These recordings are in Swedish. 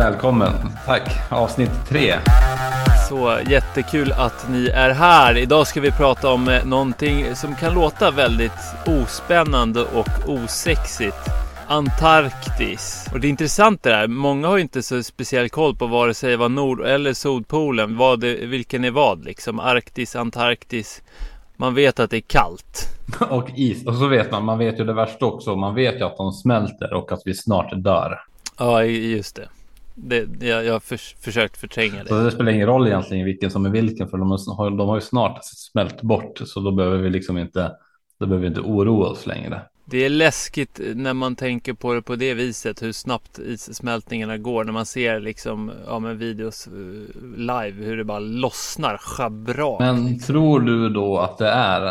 Välkommen. Tack. Avsnitt tre. Så jättekul att ni är här. Idag ska vi prata om eh, någonting som kan låta väldigt ospännande och osexigt. Antarktis. Och det är intressant det där. Många har inte så speciell koll på vare sig vad Nord eller Sydpolen, vad det, vilken är vad liksom. Arktis, Antarktis. Man vet att det är kallt. Och is. Och så vet man, man vet ju det värsta också. Man vet ju att de smälter och att vi snart dör. Ja, just det. Det jag, jag har för, försökt förtränga det. Så det spelar ingen roll egentligen vilken som är vilken. För de har, de har ju snart smält bort. Så då behöver vi liksom inte, då behöver vi inte oroa oss längre. Det är läskigt när man tänker på det på det viset hur snabbt issmältningarna går när man ser liksom ja, men videos eh, live hur det bara lossnar schabrak. Men liksom. tror du då att det är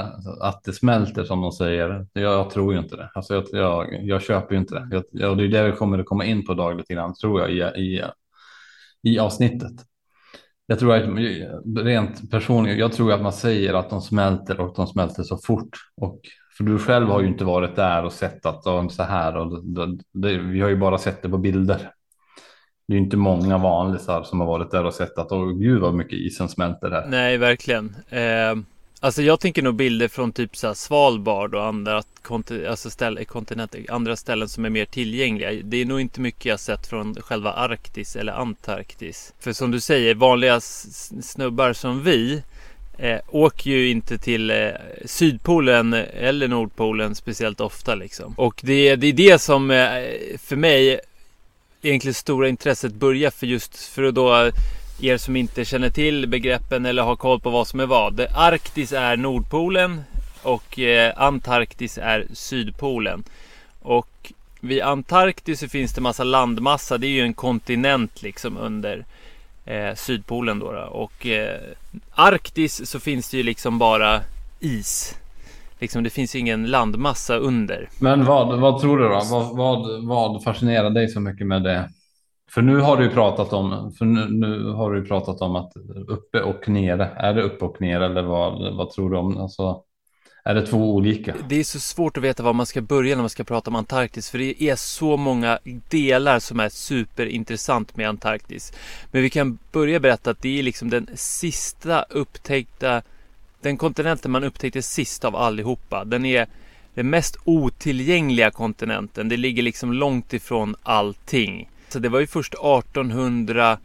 att det smälter som de säger? Jag tror ju inte det. Alltså jag, jag, jag köper ju inte det. Jag, jag, det är det vi kommer att komma in på dagligt lite grann tror jag i, i, i avsnittet. Jag tror att rent personligen, jag tror att man säger att de smälter och de smälter så fort och för du själv har ju inte varit där och sett att de så här och det, det, vi har ju bara sett det på bilder. Det är ju inte många vanlisar som har varit där och sett att åh gud vad mycket isen smälter här. Nej, verkligen. Eh, alltså jag tänker nog bilder från typ så här Svalbard och andra alltså ställ, kontinenter, andra ställen som är mer tillgängliga. Det är nog inte mycket jag sett från själva Arktis eller Antarktis. För som du säger, vanliga snubbar som vi eh, åker ju inte till eh, Sydpolen eller Nordpolen speciellt ofta liksom. Och det, det är det som eh, för mig egentligen stora intresset börjar för just för att då eh, er som inte känner till begreppen eller har koll på vad som är vad. Arktis är Nordpolen och eh, Antarktis är Sydpolen. Och vid Antarktis så finns det massa landmassa. Det är ju en kontinent liksom under eh, Sydpolen då, då. Och eh, Arktis så finns det ju liksom bara is. Liksom det finns ju ingen landmassa under. Men vad, vad tror du då? Vad, vad, vad fascinerar dig så mycket med det? För nu har du ju pratat om, för nu, nu, har du pratat om att uppe och nere. Är det uppe och ner eller vad, vad tror du om? Alltså, är det två olika? Det är så svårt att veta var man ska börja när man ska prata om Antarktis. För det är så många delar som är superintressant med Antarktis. Men vi kan börja berätta att det är liksom den sista upptäckta den kontinenten man upptäckte sist av allihopa. Den är den mest otillgängliga kontinenten. Det ligger liksom långt ifrån allting. Så det var ju först 1800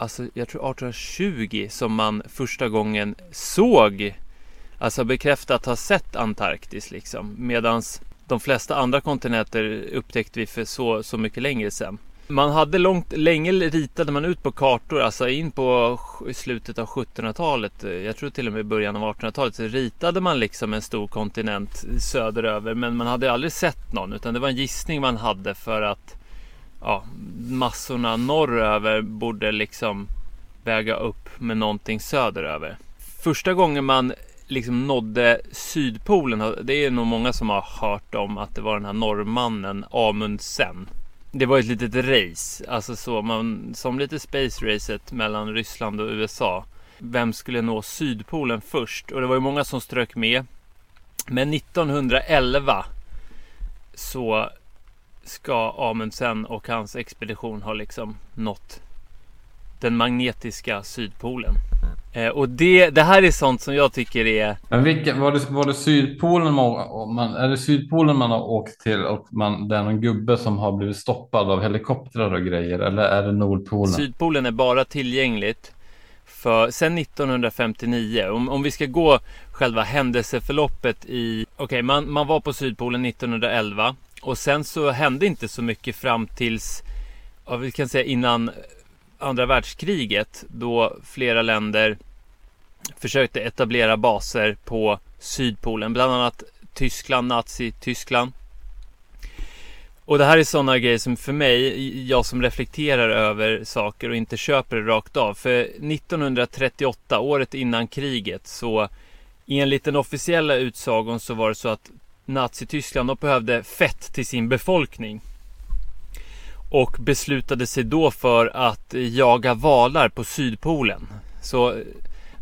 Alltså jag tror 1820 som man första gången såg alltså bekräftat ha sett Antarktis liksom. Medans de flesta andra kontinenter upptäckte vi för så, så mycket längre sedan. Man hade långt, länge ritade man ut på kartor, alltså in på slutet av 1700-talet, jag tror till och med början av 1800-talet, så ritade man liksom en stor kontinent söderöver. Men man hade aldrig sett någon, utan det var en gissning man hade för att ja, massorna norröver borde liksom väga upp med någonting söderöver. Första gången man liksom nådde Sydpolen. Det är nog många som har hört om att det var den här norrmannen Amundsen. Det var ett litet race, alltså så man som lite space racet mellan Ryssland och USA. Vem skulle nå Sydpolen först? Och det var ju många som strök med. Men 1911 så ska Amundsen och hans expedition ha liksom nått den magnetiska Sydpolen. Eh, och det, det här är sånt som jag tycker är... Men vilka, var, det, var det Sydpolen man, man, är det Sydpolen man har åkt till och man, det är någon gubbe som har blivit stoppad av helikoptrar och grejer eller är det Nordpolen? Sydpolen är bara tillgängligt för sen 1959. Om, om vi ska gå själva händelseförloppet i... Okej, okay, man, man var på Sydpolen 1911 och sen så hände inte så mycket fram tills, ja, vi kan säga innan andra världskriget då flera länder försökte etablera baser på Sydpolen, bland annat Tyskland, Nazi-Tyskland. Och det här är sådana grejer som för mig, jag som reflekterar över saker och inte köper det rakt av. För 1938, året innan kriget, så enligt den officiella utsagon så var det så att Nazityskland behövde fett till sin befolkning. Och beslutade sig då för att jaga valar på Sydpolen. Så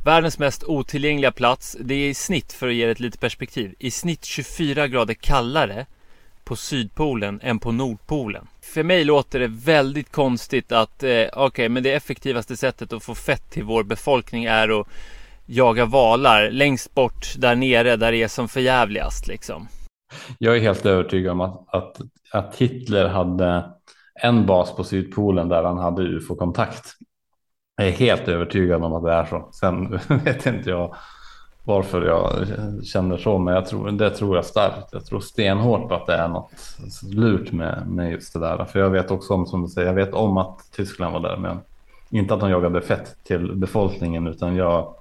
världens mest otillgängliga plats, det är i snitt, för att ge ett litet perspektiv, i snitt 24 grader kallare på Sydpolen än på Nordpolen. för mig låter det väldigt konstigt att eh, okej, okay, men det effektivaste sättet att få fett till vår befolkning är att jaga valar längst bort där nere där det är som förjävligast liksom. Jag är helt övertygad om att, att, att Hitler hade en bas på Sydpolen där han hade ufo-kontakt. Jag är helt övertygad om att det är så. Sen vet inte jag varför jag känner så, men jag tror, det tror jag starkt. Jag tror stenhårt på att det är något lurt med, med just det där. För jag vet också om, som du säger, jag vet om att Tyskland var där, men inte att de jagade fett till befolkningen, utan jag,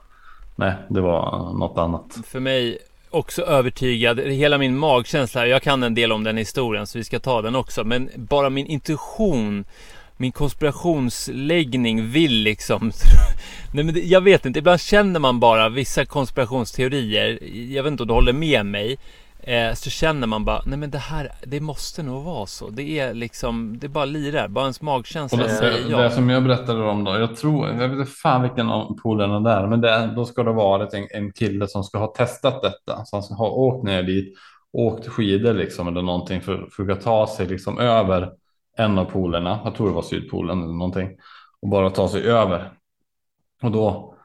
nej, det var något annat. För mig också övertygad, hela min magkänsla, jag kan en del om den historien så vi ska ta den också, men bara min intuition min konspirationsläggning vill liksom Nej men det, jag vet inte, ibland känner man bara vissa konspirationsteorier. Jag vet inte om du håller med mig eh, Så känner man bara, nej men det här, det måste nog vara så. Det är liksom, det är bara lirar, bara ens magkänsla det, säger ja Det som jag berättade om då, jag tror, jag vet inte fan vilken av polerna där Men det, då ska det vara en, en kille som ska ha testat detta Som ska ha åkt ner dit Åkt skidor liksom eller någonting för, för att ta sig liksom över en av polerna, jag tror det var Sydpolen eller någonting, och bara ta sig över. Och då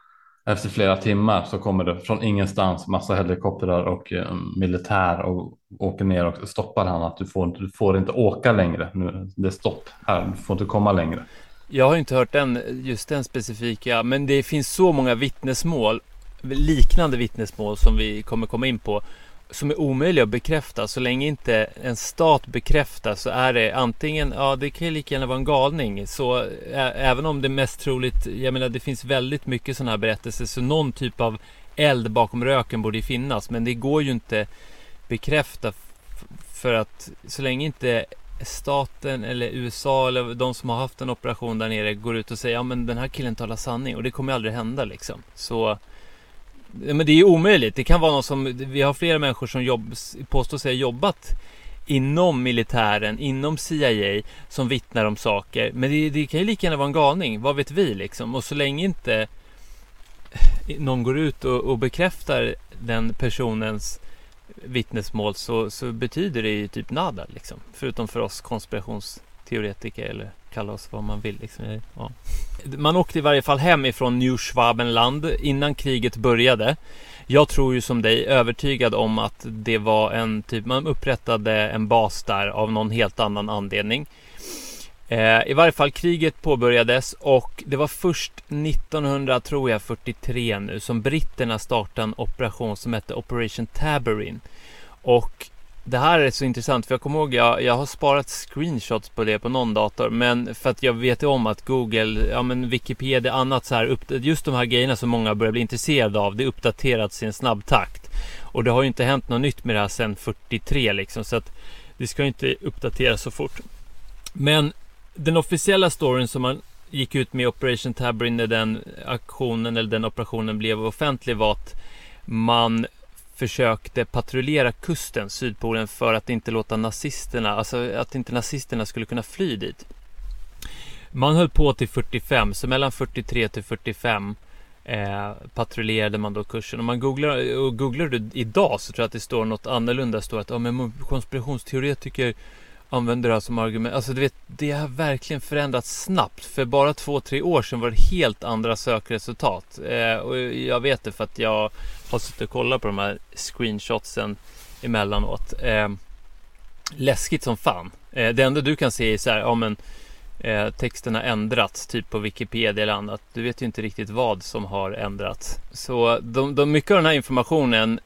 efter flera timmar så kommer det från ingenstans massa helikoptrar och eh, militär och åker ner och stoppar han att du får, inte, du får inte åka längre. Nu, det är stopp här, du får inte komma längre. Jag har inte hört den, just den specifika, men det finns så många vittnesmål, liknande vittnesmål som vi kommer komma in på som är omöjliga att bekräfta. Så länge inte en stat bekräftar så är det antingen, ja det kan ju lika gärna vara en galning. Så ä, även om det mest troligt, jag menar det finns väldigt mycket sådana här berättelser. Så någon typ av eld bakom röken borde ju finnas. Men det går ju inte bekräfta för att så länge inte staten eller USA eller de som har haft en operation där nere går ut och säger ja men den här killen talar sanning och det kommer aldrig hända liksom. Så men det är omöjligt. Det kan vara någon som, vi har flera människor som jobb, påstår sig ha jobbat inom militären, inom CIA som vittnar om saker. Men det, det kan ju lika gärna vara en galning, vad vet vi liksom? Och så länge inte någon går ut och, och bekräftar den personens vittnesmål så, så betyder det ju typ nada liksom. Förutom för oss konspirationsteoretiker eller kalla oss vad man vill. Liksom. Ja. Man åkte i varje fall hem ifrån New Schwabenland innan kriget började. Jag tror ju som dig övertygad om att det var en typ, man upprättade en bas där av någon helt annan anledning. Eh, I varje fall kriget påbörjades och det var först 1943 nu som britterna startade en operation som hette Operation Tabarin. Och det här är så intressant för jag kommer ihåg jag, jag har sparat screenshots på det på någon dator men för att jag vet ju om att Google, ja men Wikipedia, annat så här just de här grejerna som många börjar bli intresserade av det uppdaterats i en snabb takt och det har ju inte hänt något nytt med det här sedan 43 liksom så att det ska ju inte uppdateras så fort. Men den officiella storyn som man gick ut med Operation Tabrin när den aktionen eller den operationen blev offentlig var att man försökte patrullera kusten, Sydpolen, för att inte låta nazisterna, alltså att inte nazisterna skulle kunna fly dit. Man höll på till 45, så mellan 43 till 45 eh, patrullerade man då kursen. Om man googlar, och googlar du idag så tror jag att det står något annorlunda. Det står att ja, men konspirationsteoretiker använder det här som argument. Alltså du vet, det har verkligen förändrats snabbt. För bara två, tre år sedan var det helt andra sökresultat. Eh, och jag vet det för att jag har suttit och kollat på de här screenshotsen emellanåt. Eh, läskigt som fan. Eh, det enda du kan se är så här, ja men eh, texten har ändrats, typ på Wikipedia eller annat. Du vet ju inte riktigt vad som har ändrats. Så de, de, mycket av den här informationen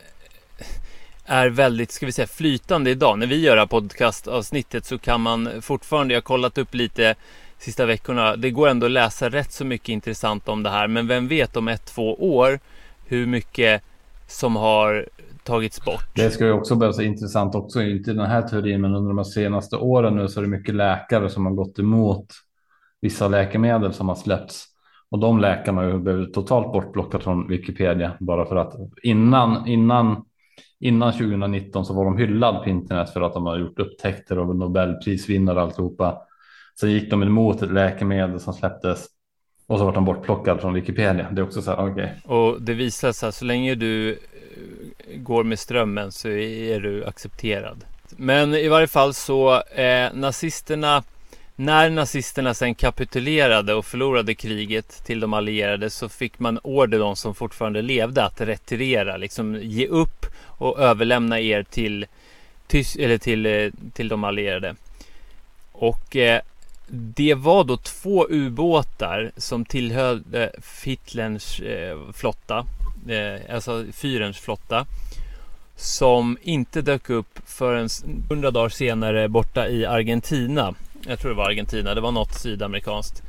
är väldigt, ska vi säga, flytande idag. När vi gör det här podcastavsnittet så kan man fortfarande, jag har kollat upp lite sista veckorna, det går ändå att läsa rätt så mycket intressant om det här. Men vem vet om ett, två år hur mycket som har tagits bort. Det ska ju också börja så intressant också, inte den här teorin, men under de senaste åren nu så är det mycket läkare som har gått emot vissa läkemedel som har släppts. Och de läkarna har ju blivit totalt bortblockat från Wikipedia bara för att innan, innan, innan 2019 så var de hyllade på internet för att de har gjort upptäckter av Nobelprisvinnare och alltihopa. Sen gick de emot ett läkemedel som släpptes och så var de bortplockad från Wikipedia. Det är också så här, okej. Okay. Och det visar sig att så länge du eh, går med strömmen så är du accepterad. Men i varje fall så eh, nazisterna när nazisterna sen kapitulerade och förlorade kriget till de allierade så fick man order de som fortfarande levde att retirera, liksom ge upp och överlämna er till, eller till, eh, till de allierade. Och eh, det var då två ubåtar som tillhörde Hitlerns eh, flotta, eh, alltså fyrens flotta som inte dök upp förrän hundra dagar senare borta i Argentina. Jag tror det var Argentina, det var något sydamerikanskt.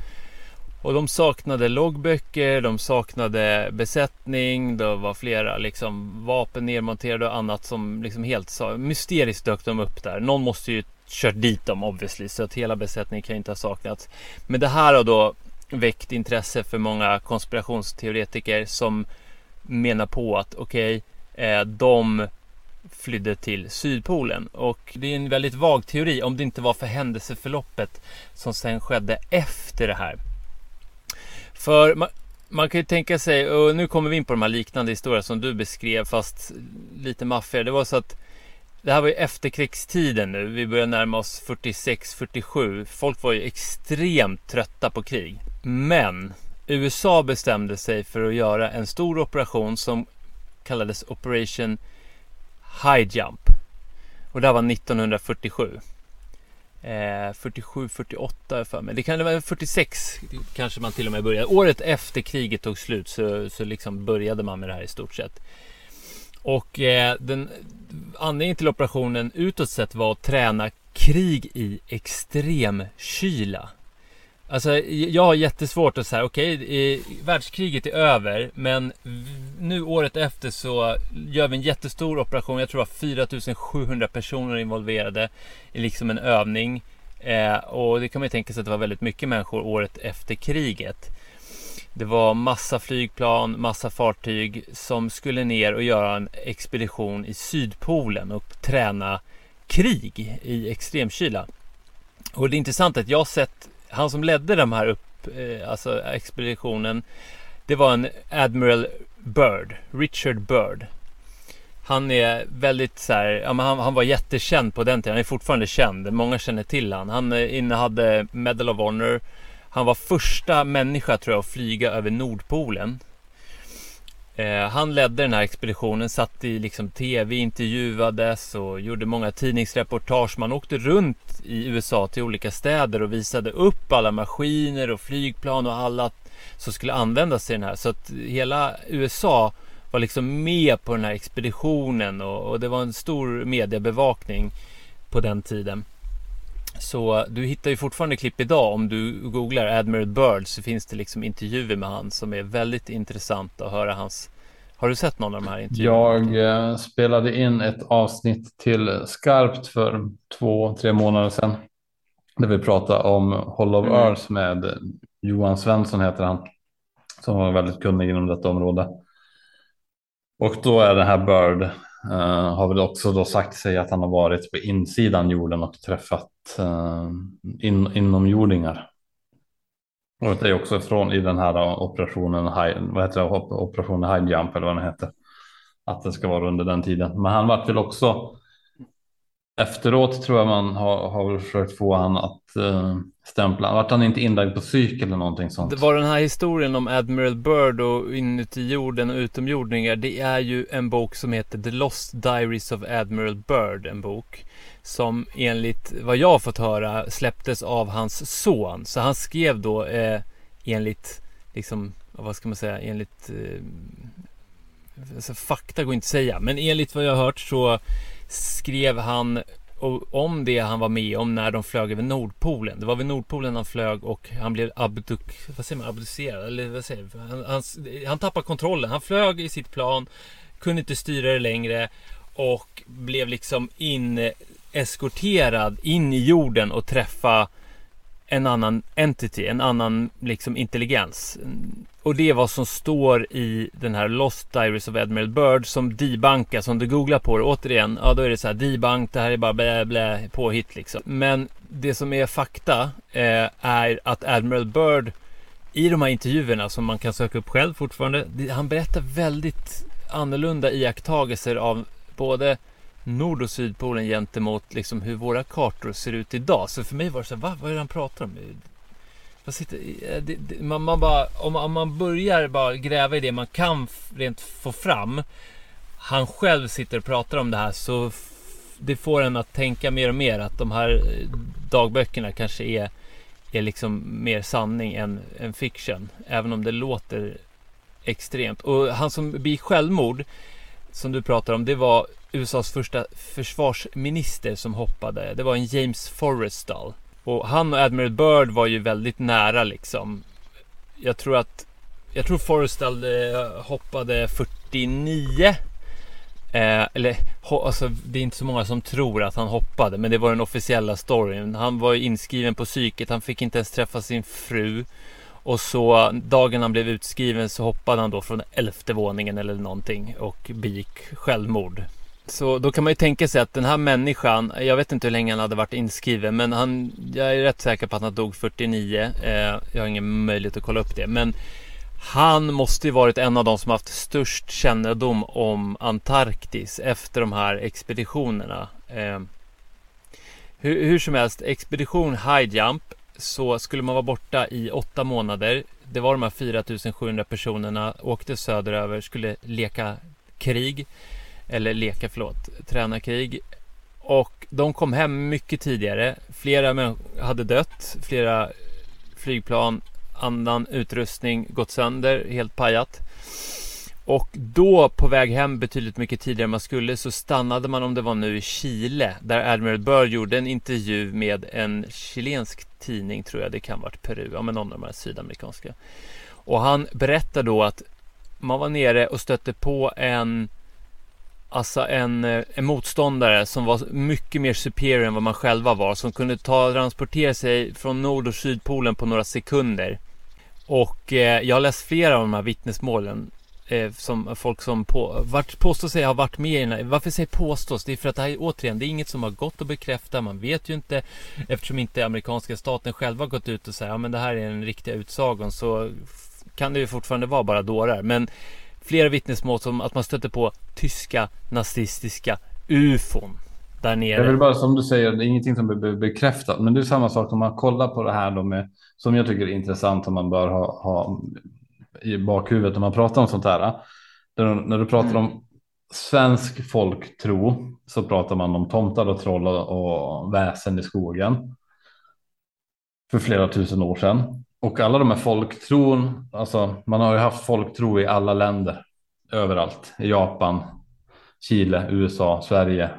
Och de saknade loggböcker, de saknade besättning, det var flera liksom vapen nedmonterade och annat som liksom helt sa, mysteriskt dök de upp där. Någon måste ju kört dit dem obviously, så att hela besättningen kan inte ha saknats. Men det här har då väckt intresse för många konspirationsteoretiker som menar på att okej, okay, eh, de flydde till Sydpolen. Och det är en väldigt vag teori om det inte var för händelseförloppet som sen skedde efter det här. För man, man kan ju tänka sig, och nu kommer vi in på de här liknande historierna som du beskrev fast lite maffigare. Det var så att det här var ju efterkrigstiden nu. Vi börjar närma oss 46-47. Folk var ju extremt trötta på krig. Men USA bestämde sig för att göra en stor operation som kallades Operation High Jump. Och det här var 1947. Eh, 47, 48 för mig. Det kan vara 46 kanske man till och med började. Året efter kriget tog slut så, så liksom började man med det här i stort sett. Och eh, den anledningen till operationen utåt sett var att träna krig i extrem kyla. Alltså jag har jättesvårt att säga, okej, okay, världskriget är över, men nu året efter så gör vi en jättestor operation. Jag tror det var 4700 personer involverade i liksom en övning. Eh, och det kan man ju tänka sig att det var väldigt mycket människor året efter kriget. Det var massa flygplan, massa fartyg som skulle ner och göra en expedition i Sydpolen och träna krig i extremkyla. Och det är intressant att jag har sett han som ledde de här upp, eh, alltså expeditionen, det var en Admiral Byrd, Richard Byrd. Han är väldigt så här, ja, men han, han, var jättekänd på den tiden. Han är fortfarande känd. Många känner till han. Han eh, innehade Medal of Honor. Han var första människa tror jag att flyga över Nordpolen. Eh, han ledde den här expeditionen, satt i liksom tv, intervjuades och gjorde många tidningsreportage. Man åkte runt i USA till olika städer och visade upp alla maskiner och flygplan och alla som skulle användas i den här. Så att hela USA var liksom med på den här expeditionen och, och det var en stor mediebevakning på den tiden. Så du hittar ju fortfarande klipp idag om du googlar Admiral Byrd så finns det liksom intervjuer med han som är väldigt intressant att höra hans har du sett någon av de här intervjuerna? Jag eh, spelade in ett avsnitt till Skarpt för två, tre månader sedan. Där vi pratade om Hollow mm. Earth med Johan Svensson heter han. Som var väldigt kunnig inom detta område. Och då är det här Bird Eh, har väl också då sagt sig att han har varit på insidan jorden och träffat uh, in, inomjordingar. Och det är också från i den här operationen, vad heter det, operationen High Jump eller vad den heter. Att det ska vara under den tiden. Men han vart väl också efteråt tror jag man har, har försökt få han att uh, stämpla. Vart han inte inlagd på psyk eller någonting sånt? Det var den här historien om Admiral Byrd och inuti jorden och utomjordingar. Det är ju en bok som heter The Lost Diaries of Admiral Byrd. En bok som enligt vad jag har fått höra släpptes av hans son. Så han skrev då eh, enligt, liksom, vad ska man säga, enligt eh, alltså fakta går inte att säga, men enligt vad jag har hört så skrev han om det han var med om när de flög över Nordpolen. Det var vid Nordpolen han flög och han blev abduk, vad säger man, abducerad. Eller vad säger han, han, han tappade kontrollen. Han flög i sitt plan, kunde inte styra det längre och blev liksom in eskorterad in i jorden och träffa en annan entity, en annan liksom intelligens. Och det är vad som står i den här Lost Diaries of Admiral Bird som debankas. Om du googlar på det återigen, ja då är det så här debank, det här är bara blä, blä påhitt liksom. Men det som är fakta eh, är att Admiral Bird i de här intervjuerna som man kan söka upp själv fortfarande. Han berättar väldigt annorlunda iakttagelser av både Nord och Sydpolen gentemot liksom hur våra kartor ser ut idag. Så för mig var det så här, va? vad är det han pratar om? Vad sitter, eh, det, det, man, man bara, om, om, man börjar bara gräva i det man kan rent få fram. Han själv sitter och pratar om det här så det får en att tänka mer och mer att de här eh, dagböckerna kanske är, är liksom mer sanning än, än fiction. Även om det låter extremt. Och han som begick självmord som du pratar om, det var USAs första försvarsminister som hoppade. Det var en James Forrestal. Och han och Admiral Byrd var ju väldigt nära liksom. Jag tror att jag tror Forrestal eh, hoppade 49 Eh, eller alltså, det är inte så många som tror att han hoppade, men det var den officiella storyn. Han var inskriven på psyket, han fick inte ens träffa sin fru. Och så dagen han blev utskriven så hoppade han då från elfte våningen eller någonting och begick självmord. Så då kan man ju tänka sig att den här människan, jag vet inte hur länge han hade varit inskriven, men han, jag är rätt säker på att han dog 49. Eh, jag har ingen möjlighet att kolla upp det, men han måste ju varit en av de som haft störst kännedom om Antarktis efter de här expeditionerna. Eh, hur, hur, som helst, expedition High Jump så skulle man vara borta i åtta månader. Det var de här 4700 personerna, åkte söderöver, skulle leka krig. Eller leka, förlåt, träna krig. Och de kom hem mycket tidigare. Flera hade dött, flera flygplan annan utrustning gått sönder, helt pajat. Och då på väg hem betydligt mycket tidigare än man skulle så stannade man om det var nu i Chile där Admiral Byrd gjorde en intervju med en chilensk tidning tror jag det kan varit Peru, ja men någon av de här sydamerikanska. Och han berättar då att man var nere och stötte på en Alltså en, eh, en motståndare som var mycket mer superior än vad man själva var som kunde ta transportera sig från nord och sydpolen på några sekunder och eh, jag har läst flera av de här vittnesmålen eh, som folk som på, vart, påstår sig ha varit med i den här, Varför säger påstås? Det är för att det här återigen, det är inget som har gått att bekräfta. Man vet ju inte eftersom inte amerikanska staten själva gått ut och sagt ja men det här är den riktiga utsagan så kan det ju fortfarande vara bara dårar. Men flera vittnesmål som att man stöter på tyska nazistiska ufon där nere. Det är väl bara som du säger, det är ingenting som blir bekräftat. Men det är samma sak om man kollar på det här då med, som jag tycker är intressant, om man bör ha, ha i bakhuvudet när man pratar om sånt här. När du pratar mm. om svensk folktro så pratar man om tomtar och troll och väsen i skogen. För flera tusen år sedan. Och alla de här folktron, alltså man har ju haft folktro i alla länder. Överallt. I Japan, Chile, USA, Sverige,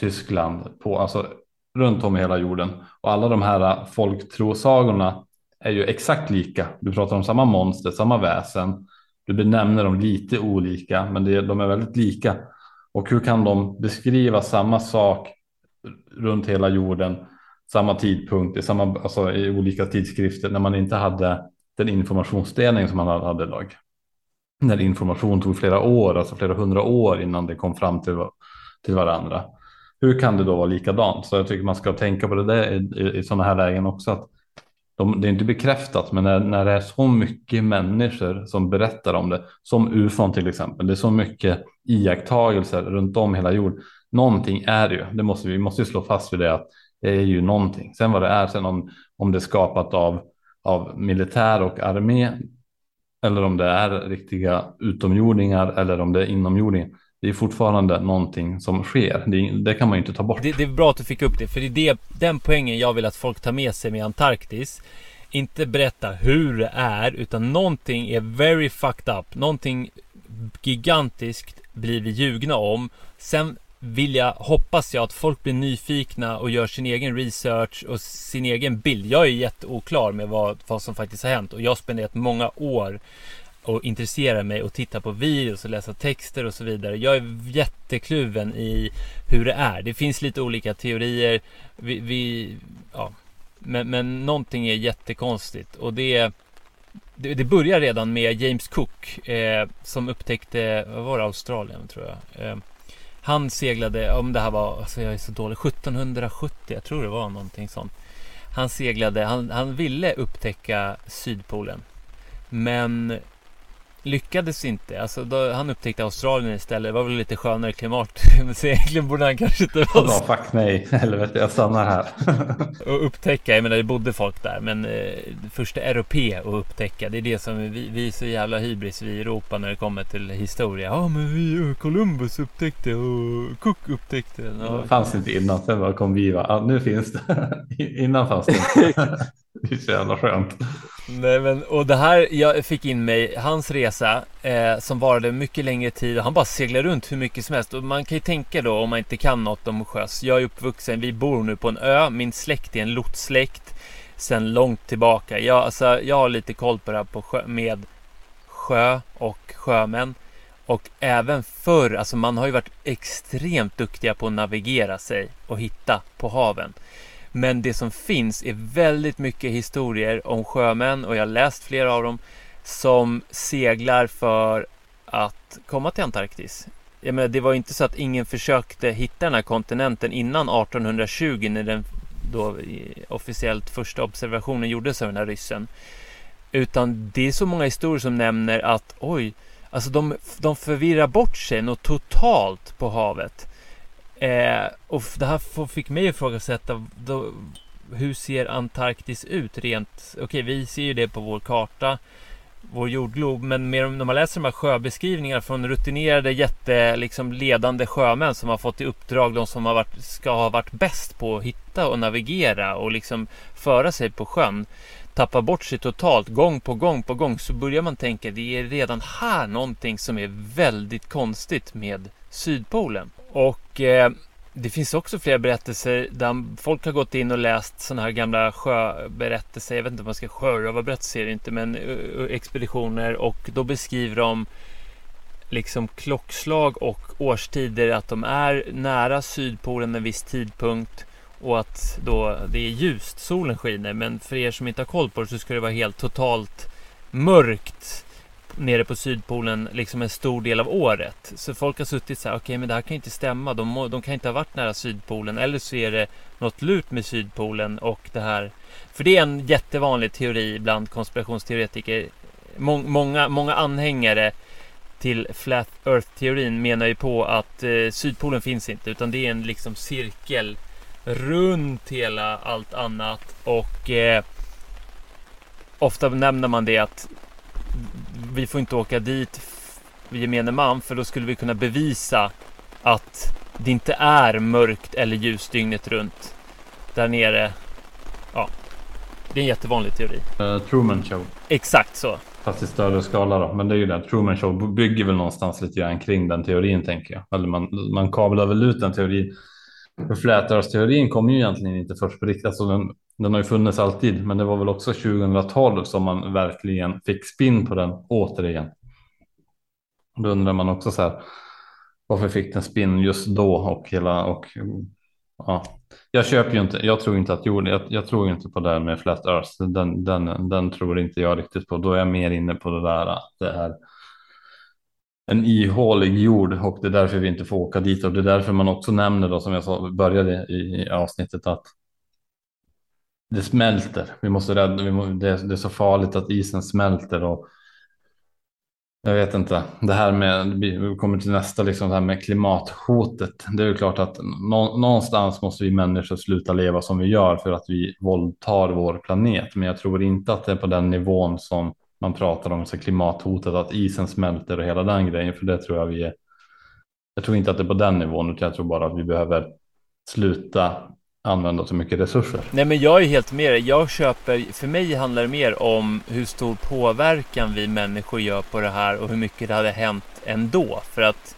Tyskland, på, alltså runt om i hela jorden. Och alla de här äh, folktrosagorna är ju exakt lika. Du pratar om samma monster, samma väsen. Du benämner dem lite olika, men det, de är väldigt lika. Och hur kan de beskriva samma sak runt hela jorden, samma tidpunkt, i, samma, alltså i olika tidskrifter när man inte hade den informationsdelning som man hade idag? När information tog flera år, alltså flera hundra år innan det kom fram till, till varandra hur kan det då vara likadant? Så jag tycker man ska tänka på det där i, i, i sådana här lägen också. Att de, det är inte bekräftat, men när, när det är så mycket människor som berättar om det, som ufon till exempel, det är så mycket iakttagelser runt om hela jorden. Någonting är det ju, det måste, vi måste ju slå fast vid det att det är ju någonting. Sen vad det är, sen om, om det är skapat av, av militär och armé eller om det är riktiga utomjordingar eller om det är inomjordingar det är fortfarande någonting som sker. Det, det kan man ju inte ta bort. Det, det, är bra att du fick upp det, för det är det, den poängen jag vill att folk tar med sig med Antarktis. Inte berätta hur det är, utan någonting är very fucked up. Någonting gigantiskt blir vi ljugna om. Sen vill jag, hoppas jag att folk blir nyfikna och gör sin egen research och sin egen bild. Jag är jätteoklar med vad, vad som faktiskt har hänt och jag har spenderat många år och intresserar mig och titta på videos och läsa texter och så vidare. Jag är jättekluven i hur det är. Det finns lite olika teorier. Vi, vi ja. men, men någonting är jättekonstigt och det det, det börjar redan med James Cook eh, som upptäckte, vad var det, Australien tror jag. Eh, han seglade, om det här var, alltså jag är så dålig, 1770, jag tror det var någonting sånt. Han seglade, han, han ville upptäcka Sydpolen. Men lyckades inte. Alltså, då, han upptäckte Australien istället. Det var väl lite skönare klimat. Så egentligen borde han kanske inte vara... Ja, fuck nej. Helvete, jag stannar här. och upptäcka, jag menar det bodde folk där. Men eh, första europé att upptäcka. Det är det som vi, vi är så jävla hybris vi i Europa när det kommer till historia. Ja men vi, Columbus upptäckte och Cook upptäckte. Ja. Det fanns inte innan, sen bara kom vi va. Ja, nu finns det. innan fanns det. Det är så jävla skönt. Nej, men, och det här, jag fick in mig, hans resa eh, som varade mycket längre tid och han bara seglar runt hur mycket som helst. Och man kan ju tänka då om man inte kan något om sjöss. Jag är uppvuxen, vi bor nu på en ö, min släkt är en lotssläkt sen långt tillbaka. Jag, alltså, jag har lite koll på det här på sjö, med sjö och sjömän. Och även förr, alltså man har ju varit extremt duktiga på att navigera sig och hitta på haven. Men det som finns är väldigt mycket historier om sjömän och jag har läst flera av dem som seglar för att komma till Antarktis. Jag menar, det var inte så att ingen försökte hitta den här kontinenten innan 1820 när den då officiellt första observationen gjordes av den här ryssen. Utan det är så många historier som nämner att oj, alltså de, de förvirrar bort sig något totalt på havet. Eh, och det här fick mig att ifrågasätta hur ser Antarktis ut rent? Okej, okay, vi ser ju det på vår karta, vår jordglob, men mer när man läser de här sjöbeskrivningarna från rutinerade jätte, liksom ledande sjömän som har fått i uppdrag, de som har varit, ska ha varit bäst på att hitta och navigera och liksom föra sig på sjön tappar bort sig totalt gång på gång på gång så börjar man tänka det är redan här någonting som är väldigt konstigt med Sydpolen. Och eh, det finns också flera berättelser där folk har gått in och läst sådana här gamla sjöberättelser. Jag vet inte om man ska sjörövarberättelser inte, men uh, expeditioner och då beskriver de liksom klockslag och årstider att de är nära Sydpolen en viss tidpunkt och att då det är ljust, solen skiner. Men för er som inte har koll på det så ska det vara helt totalt mörkt nere på Sydpolen liksom en stor del av året. Så folk har suttit så här, okej okay, men det här kan inte stämma. De, må, de kan inte ha varit nära Sydpolen. Eller så är det något lurt med Sydpolen och det här. För det är en jättevanlig teori bland konspirationsteoretiker. Mång, många, många anhängare till Flat Earth-teorin menar ju på att eh, Sydpolen finns inte utan det är en liksom cirkel runt hela allt annat och eh, ofta nämner man det att vi får inte åka dit gemene man för då skulle vi kunna bevisa att det inte är mörkt eller ljust dygnet runt där nere. Ja, det är en jättevanlig teori. Uh, Truman Show. Exakt så. Fast i större skala då. Men det är ju det. Truman Show bygger väl någonstans lite grann kring den teorin tänker jag. Eller man, man kablar väl ut den teorin. För flätrörsteorin kom ju egentligen inte först på riktigt. Alltså den, den har ju funnits alltid, men det var väl också 2012 som man verkligen fick spinn på den återigen. Då undrar man också så här. Varför fick den spinn just då och hela och ja, jag köper ju inte. Jag tror inte att jorden. Jag, jag tror inte på det här med flat earth. Den, den, den tror inte jag riktigt på. Då är jag mer inne på det där att det är en ihålig jord och det är därför vi inte får åka dit och det är därför man också nämner då som jag sa började i, i avsnittet att det smälter. Vi måste rädda. Vi må, det, det, är så farligt att isen smälter och jag vet inte. Det här med vi kommer till nästa liksom det här med klimathotet. Det är ju klart att nå, någonstans måste vi människor sluta leva som vi gör för att vi våldtar vår planet. Men jag tror inte att det är på den nivån som man pratar om så klimathotet, att isen smälter och hela den grejen. För det tror jag vi är. Jag tror inte att det är på den nivån, utan jag tror bara att vi behöver sluta använda så mycket resurser. Nej, men jag är helt med dig. Jag köper, för mig handlar det mer om hur stor påverkan vi människor gör på det här och hur mycket det hade hänt ändå. För att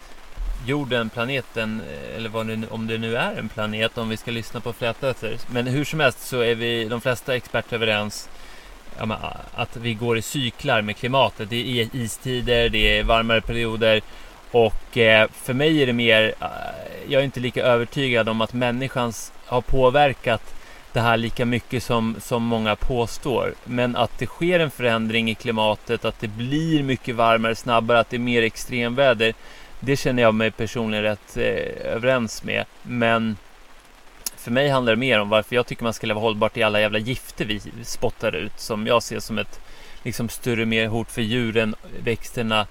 jorden, planeten, eller vad det, om det nu är en planet, om vi ska lyssna på flätor Men hur som helst så är vi de flesta experter överens ja, att vi går i cyklar med klimatet. Det är istider, det är varmare perioder och eh, för mig är det mer, eh, jag är inte lika övertygad om att människan har påverkat det här lika mycket som, som många påstår. Men att det sker en förändring i klimatet, att det blir mycket varmare snabbare, att det är mer extremväder. Det känner jag mig personligen rätt eh, överens med. Men för mig handlar det mer om varför jag tycker man ska leva hållbart i alla jävla gifter vi spottar ut som jag ser som ett liksom större mer hot för djuren, växterna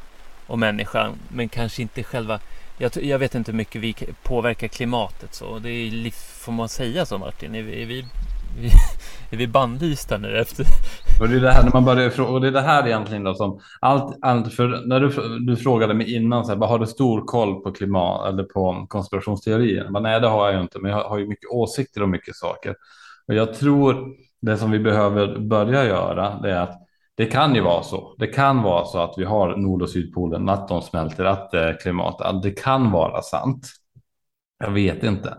och människan. Men kanske inte själva jag, jag vet inte hur mycket vi påverkar klimatet så. Det är, får man säga så Martin? Är vi, är vi, är vi bannlysta nu efter? Och det är det här när man börjar och det är det här egentligen då som allt, allt för när du, du frågade mig innan så här, har du stor koll på klimat eller på konspirationsteorier? Men nej, det har jag ju inte, men jag har ju mycket åsikter om mycket saker. Och jag tror det som vi behöver börja göra det är att det kan ju vara så. Det kan vara så att vi har Nord och Sydpolen, att de smälter, att eh, det är klimat. Det kan vara sant. Jag vet inte.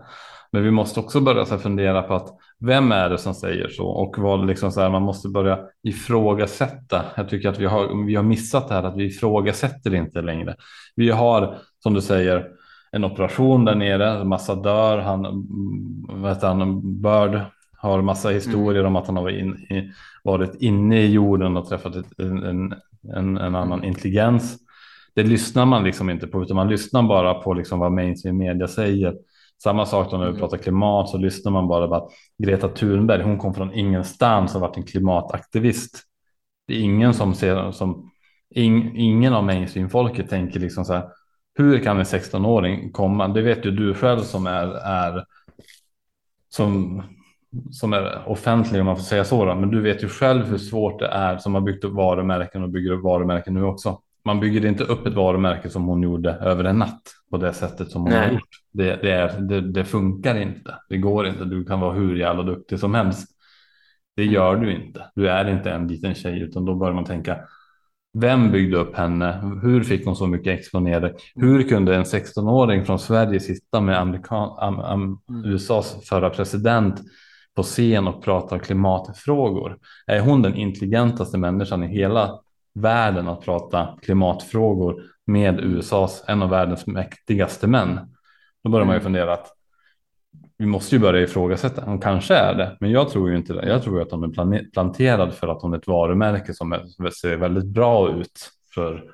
Men vi måste också börja så fundera på att vem är det som säger så och vad liksom så här, man måste börja ifrågasätta. Jag tycker att vi har, vi har missat det här att vi ifrågasätter inte längre. Vi har som du säger en operation där nere, massa dör, han, mm, vet han, Bird har massa historier mm. om att han har varit, in, varit inne i jorden och träffat ett, en, en, en, annan intelligens. Det lyssnar man liksom inte på, utan man lyssnar bara på liksom vad mainstream media säger. Samma sak då när vi mm. pratar klimat så lyssnar man bara på att Greta Thunberg, hon kom från ingenstans och varit en klimataktivist. Det är ingen som ser som ing, ingen av mainstream-folket tänker liksom så här. Hur kan en 16-åring komma? Det vet ju du själv som är, är som som är offentlig om man får säga så. Då. Men du vet ju själv hur svårt det är som har byggt upp varumärken och bygger upp varumärken nu också. Man bygger inte upp ett varumärke som hon gjorde över en natt på det sättet som hon Nej. har gjort. Det, det, är, det, det, funkar inte. Det går inte. Du kan vara hur jävla duktig som helst. Det gör du inte. Du är inte en liten tjej utan då börjar man tänka vem byggde upp henne? Hur fick hon så mycket exponering? Hur kunde en 16-åring från Sverige sitta med Amerikan, am, am, mm. USAs förra president på scen och pratar klimatfrågor. Är hon den intelligentaste människan i hela världen att prata klimatfrågor med USAs, en av världens mäktigaste män? Då börjar man ju mm. fundera att vi måste ju börja ifrågasätta. Hon kanske är det, men jag tror ju inte det. Jag tror att hon är planterad för att hon är ett varumärke som ser väldigt bra ut för,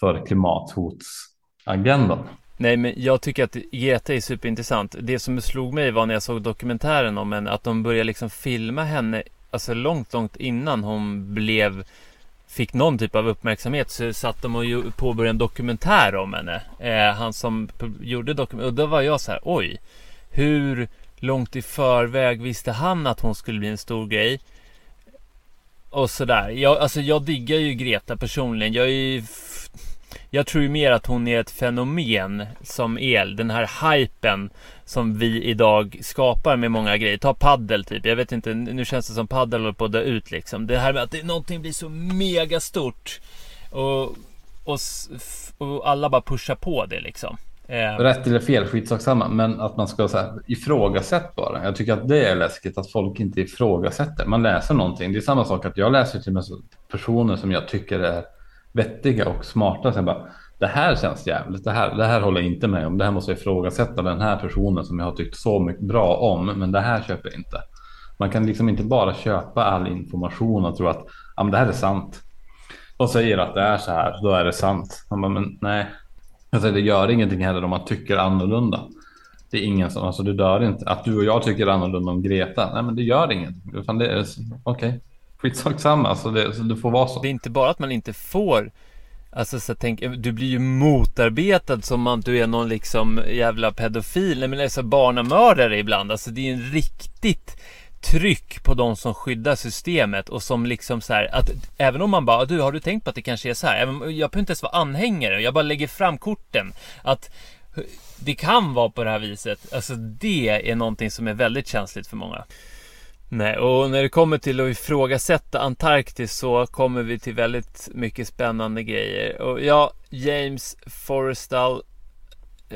för klimathotsagendan. Nej, men jag tycker att GT är superintressant. Det som slog mig var när jag såg dokumentären om henne, att de började liksom filma henne, alltså långt, långt innan hon blev fick någon typ av uppmärksamhet så satt de och påbörjade en dokumentär om henne. Eh, han som gjorde dokumentären. och då var jag så här, oj, hur långt i förväg visste han att hon skulle bli en stor grej? Och sådär. Jag, alltså jag diggar ju Greta personligen. Jag är ju jag tror ju mer att hon är ett fenomen som el. Den här hypen som vi idag skapar med många grejer. Ta paddel typ. Jag vet inte, nu känns det som paddel håller på att dö ut liksom. Det här med att det, någonting blir så mega stort. Och, och, och alla bara pushar på det liksom. Ehm. Rätt eller fel, skitsamma. Men att man ska så ifrågasätta bara. Jag tycker att det är läskigt att folk inte ifrågasätter. Man läser någonting. Det är samma sak att jag läser till och med personer som jag tycker är vettiga och smarta. Sen bara, det här känns jävligt, det här, det här håller jag inte med om. Det här måste jag ifrågasätta den här personen som jag har tyckt så mycket bra om. Men det här köper jag inte. Man kan liksom inte bara köpa all information och tro att ja, men det här är sant. De säger att det är så här, då är det sant. Bara, men nej, alltså, det gör ingenting heller om man tycker annorlunda. Det är ingen som, alltså du dör inte. Att du och jag tycker annorlunda om Greta, nej men det gör ingenting. Okej, okay. Skitsamma, alltså det, så det får vara så. Det är inte bara att man inte får Alltså så tänk, du blir ju motarbetad som att du är någon liksom jävla pedofil, nej men alltså barnamördare ibland. Alltså det är ju en riktigt tryck på de som skyddar systemet och som liksom så här att även om man bara ah, du har du tänkt på att det kanske är så här? Jag behöver inte ens vara anhängare, jag bara lägger fram korten. Att det kan vara på det här viset. Alltså det är någonting som är väldigt känsligt för många. Nej, och när det kommer till att ifrågasätta Antarktis så kommer vi till väldigt mycket spännande grejer. Och ja, James Forrestal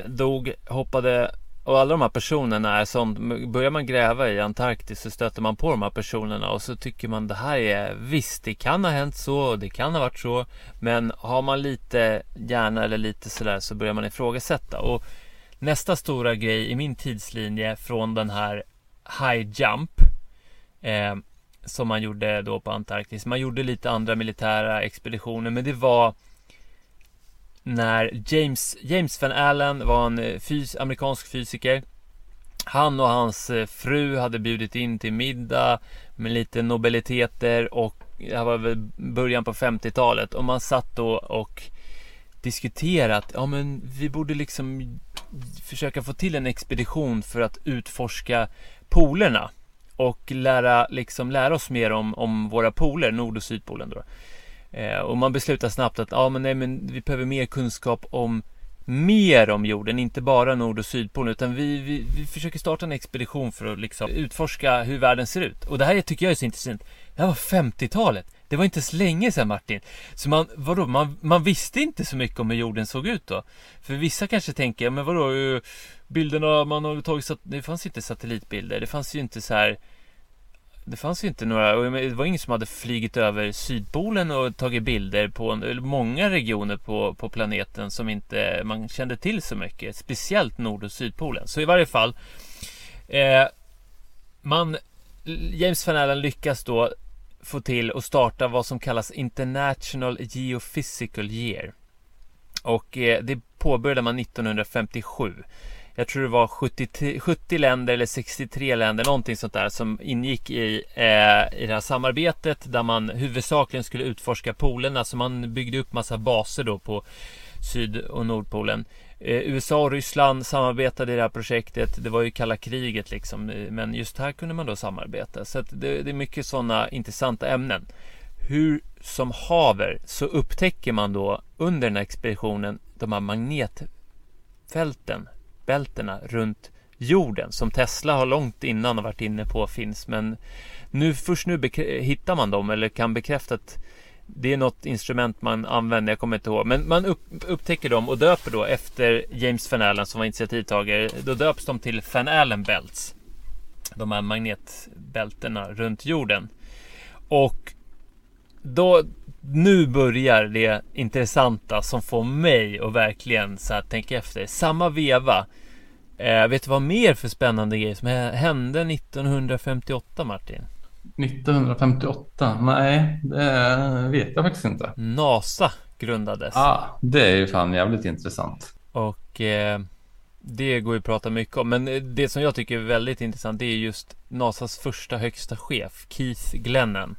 dog, hoppade och alla de här personerna är sånt, börjar man gräva i Antarktis så stöter man på de här personerna och så tycker man det här är visst, det kan ha hänt så och det kan ha varit så. Men har man lite hjärna eller lite sådär så börjar man ifrågasätta. Och nästa stora grej i min tidslinje från den här High Jump eh, som man gjorde då på Antarktis. Man gjorde lite andra militära expeditioner, men det var när James, James Van Allen var en eh, fys, amerikansk fysiker. Han och hans eh, fru hade bjudit in till middag med lite nobeliteter och det här var väl början på 50-talet och man satt då och diskuterat, ja men vi borde liksom försöka få till en expedition för att utforska polerna och lära, liksom, lära oss mer om, om våra poler, Nord och Sydpolen då. Eh, och man beslutar snabbt att ah, men nej, men vi behöver mer kunskap om mer om jorden, inte bara Nord och Sydpolen utan vi, vi, vi försöker starta en expedition för att liksom utforska hur världen ser ut. Och det här tycker jag är så intressant. Det här var 50-talet. Det var inte så länge sedan Martin. Så man, vadå, man, man visste inte så mycket om hur jorden såg ut då. För vissa kanske tänker, men vadå, eh, bilderna man har tagit, det fanns inte satellitbilder, det fanns ju inte så här det fanns ju inte några, det var ingen som hade flygit över Sydpolen och tagit bilder på många regioner på, på planeten som inte man kände till så mycket. Speciellt Nord och Sydpolen. Så i varje fall eh, man James Van Allen lyckas då få till och starta vad som kallas International Geophysical Year. Och eh, det påbörjade man 1957. Jag tror det var 70, 70 länder eller 63 länder, någonting sånt där som ingick i, eh, i det här samarbetet där man huvudsakligen skulle utforska polerna. Så man byggde upp massa baser då på Syd och Nordpolen. Eh, USA och Ryssland samarbetade i det här projektet. Det var ju kalla kriget liksom. Men just här kunde man då samarbeta. Så det, det, är mycket sådana intressanta ämnen. Hur som haver så upptäcker man då under den här expeditionen de här magnetfälten, bältena runt jorden som Tesla har långt innan varit inne på finns. Men nu först nu hittar man dem eller kan bekräfta att det är något instrument man använder, jag kommer inte ihåg. Men man upp, upptäcker dem och döper då efter James Van Allen som var initiativtagare. Då döps de till Van Allen Belts. De här magnetbältena runt jorden. Och då, nu börjar det intressanta som får mig att verkligen så här tänka efter. Samma veva. Eh, vet du vad mer för spännande grejer som hände 1958 Martin? 1958? Nej, det vet jag faktiskt inte. NASA grundades. Ah, det är ju fan jävligt intressant. Och eh, det går ju att prata mycket om. Men det som jag tycker är väldigt intressant det är just NASAs första högsta chef, Keith Glennon.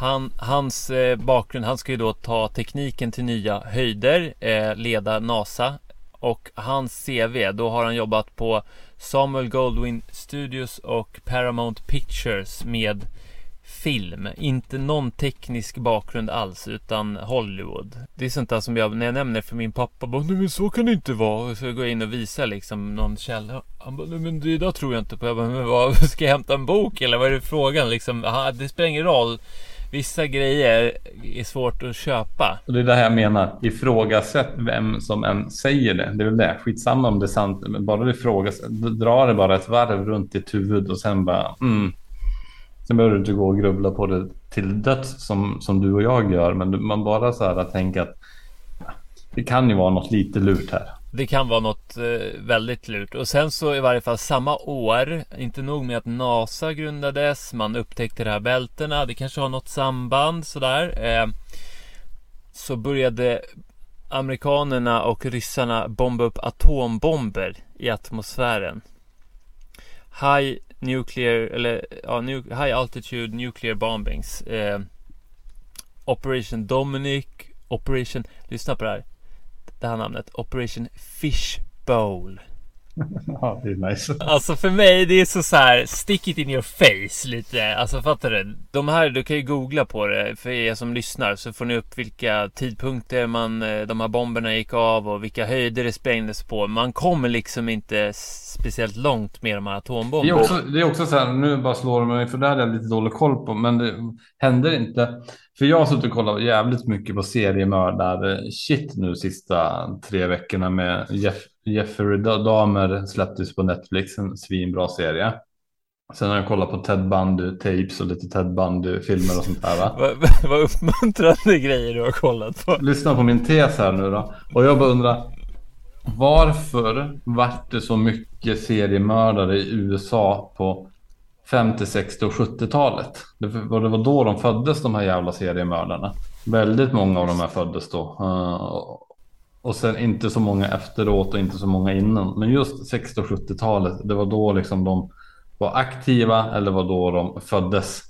Han, hans eh, bakgrund, han ska ju då ta tekniken till nya höjder, eh, leda NASA. Och hans CV, då har han jobbat på Samuel Goldwyn Studios och Paramount Pictures med film. Inte någon teknisk bakgrund alls utan Hollywood. Det är sånt där som jag, när jag nämner för min pappa, bara, nej men så kan det inte vara. Så jag går in och visar liksom någon källa. Han bara, nej men det där tror jag inte på. Jag bara, men vad, ska jag hämta en bok eller vad är det frågan? Liksom, aha, det spelar ingen roll vissa grejer är svårt att köpa. Och det är det här jag menar. Ifrågasätt vem som än säger det. Det är väl det. Skitsamma om det är sant. Bara det frågas. Dra det bara ett varv runt ditt huvud och sen bara mm. Sen behöver du inte gå och grubbla på det till döds som, som du och jag gör. Men man bara så här tänker att det kan ju vara något lite lurt här. Det kan vara något eh, väldigt lurt. Och sen så i varje fall samma år, inte nog med att NASA grundades, man upptäckte de här bältena, det kanske har något samband sådär. Eh, så började amerikanerna och ryssarna bomba upp atombomber i atmosfären. High nuclear, eller ja, high altitude nuclear bombings. Eh, Operation Dominic, Operation, lyssna på det här det här namnet. Operation Fish Bowl. Ja, det är nice. Alltså för mig, det är så, så här stick it in your face lite. Alltså fattar du? De här, du kan ju googla på det för er som lyssnar så får ni upp vilka tidpunkter man, eh, de här bomberna gick av och vilka höjder det sprängdes på. Man kommer liksom inte speciellt långt med de här atombomberna. Det är också, det är också så här, nu bara slår det mig för det här är jag lite dålig koll på, men det händer inte för jag har suttit och kollat jävligt mycket på seriemördar shit nu sista tre veckorna med Jeff, Jeffrey Dahmer släpptes på Netflix, en svinbra serie. Sen har jag kollat på Ted Bundy tapes och lite Ted Bundy filmer och sånt där. Va? Vad uppmuntrande grejer du har kollat på. Lyssna på min tes här nu då. Och jag bara undrar. Varför vart det så mycket seriemördare i USA på 50, 60 och 70-talet. Det var, då de föddes de här jävla seriemördarna. Väldigt många av de här föddes då. Eh, och sen inte så många efteråt och inte så många innan. Men just 60 och 70-talet, det var då liksom de var aktiva eller var då de föddes.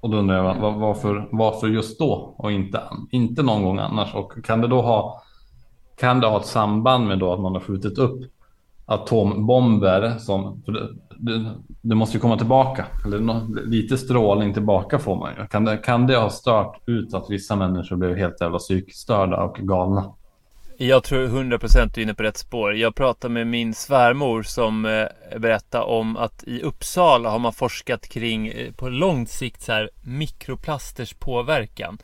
Och då undrar jag varför, varför just då och inte, inte någon gång annars? Och kan det då ha, kan det ha ett samband med då att man har skjutit upp atombomber som, det, det, det, måste ju komma tillbaka, eller lite strålning tillbaka får man ju. Kan det, kan det ha stört ut att vissa människor blev helt jävla psykstörda och galna? Jag tror 100% du är inne på rätt spår. Jag pratade med min svärmor som eh, berättade om att i Uppsala har man forskat kring eh, på lång sikt så här, mikroplasters påverkan.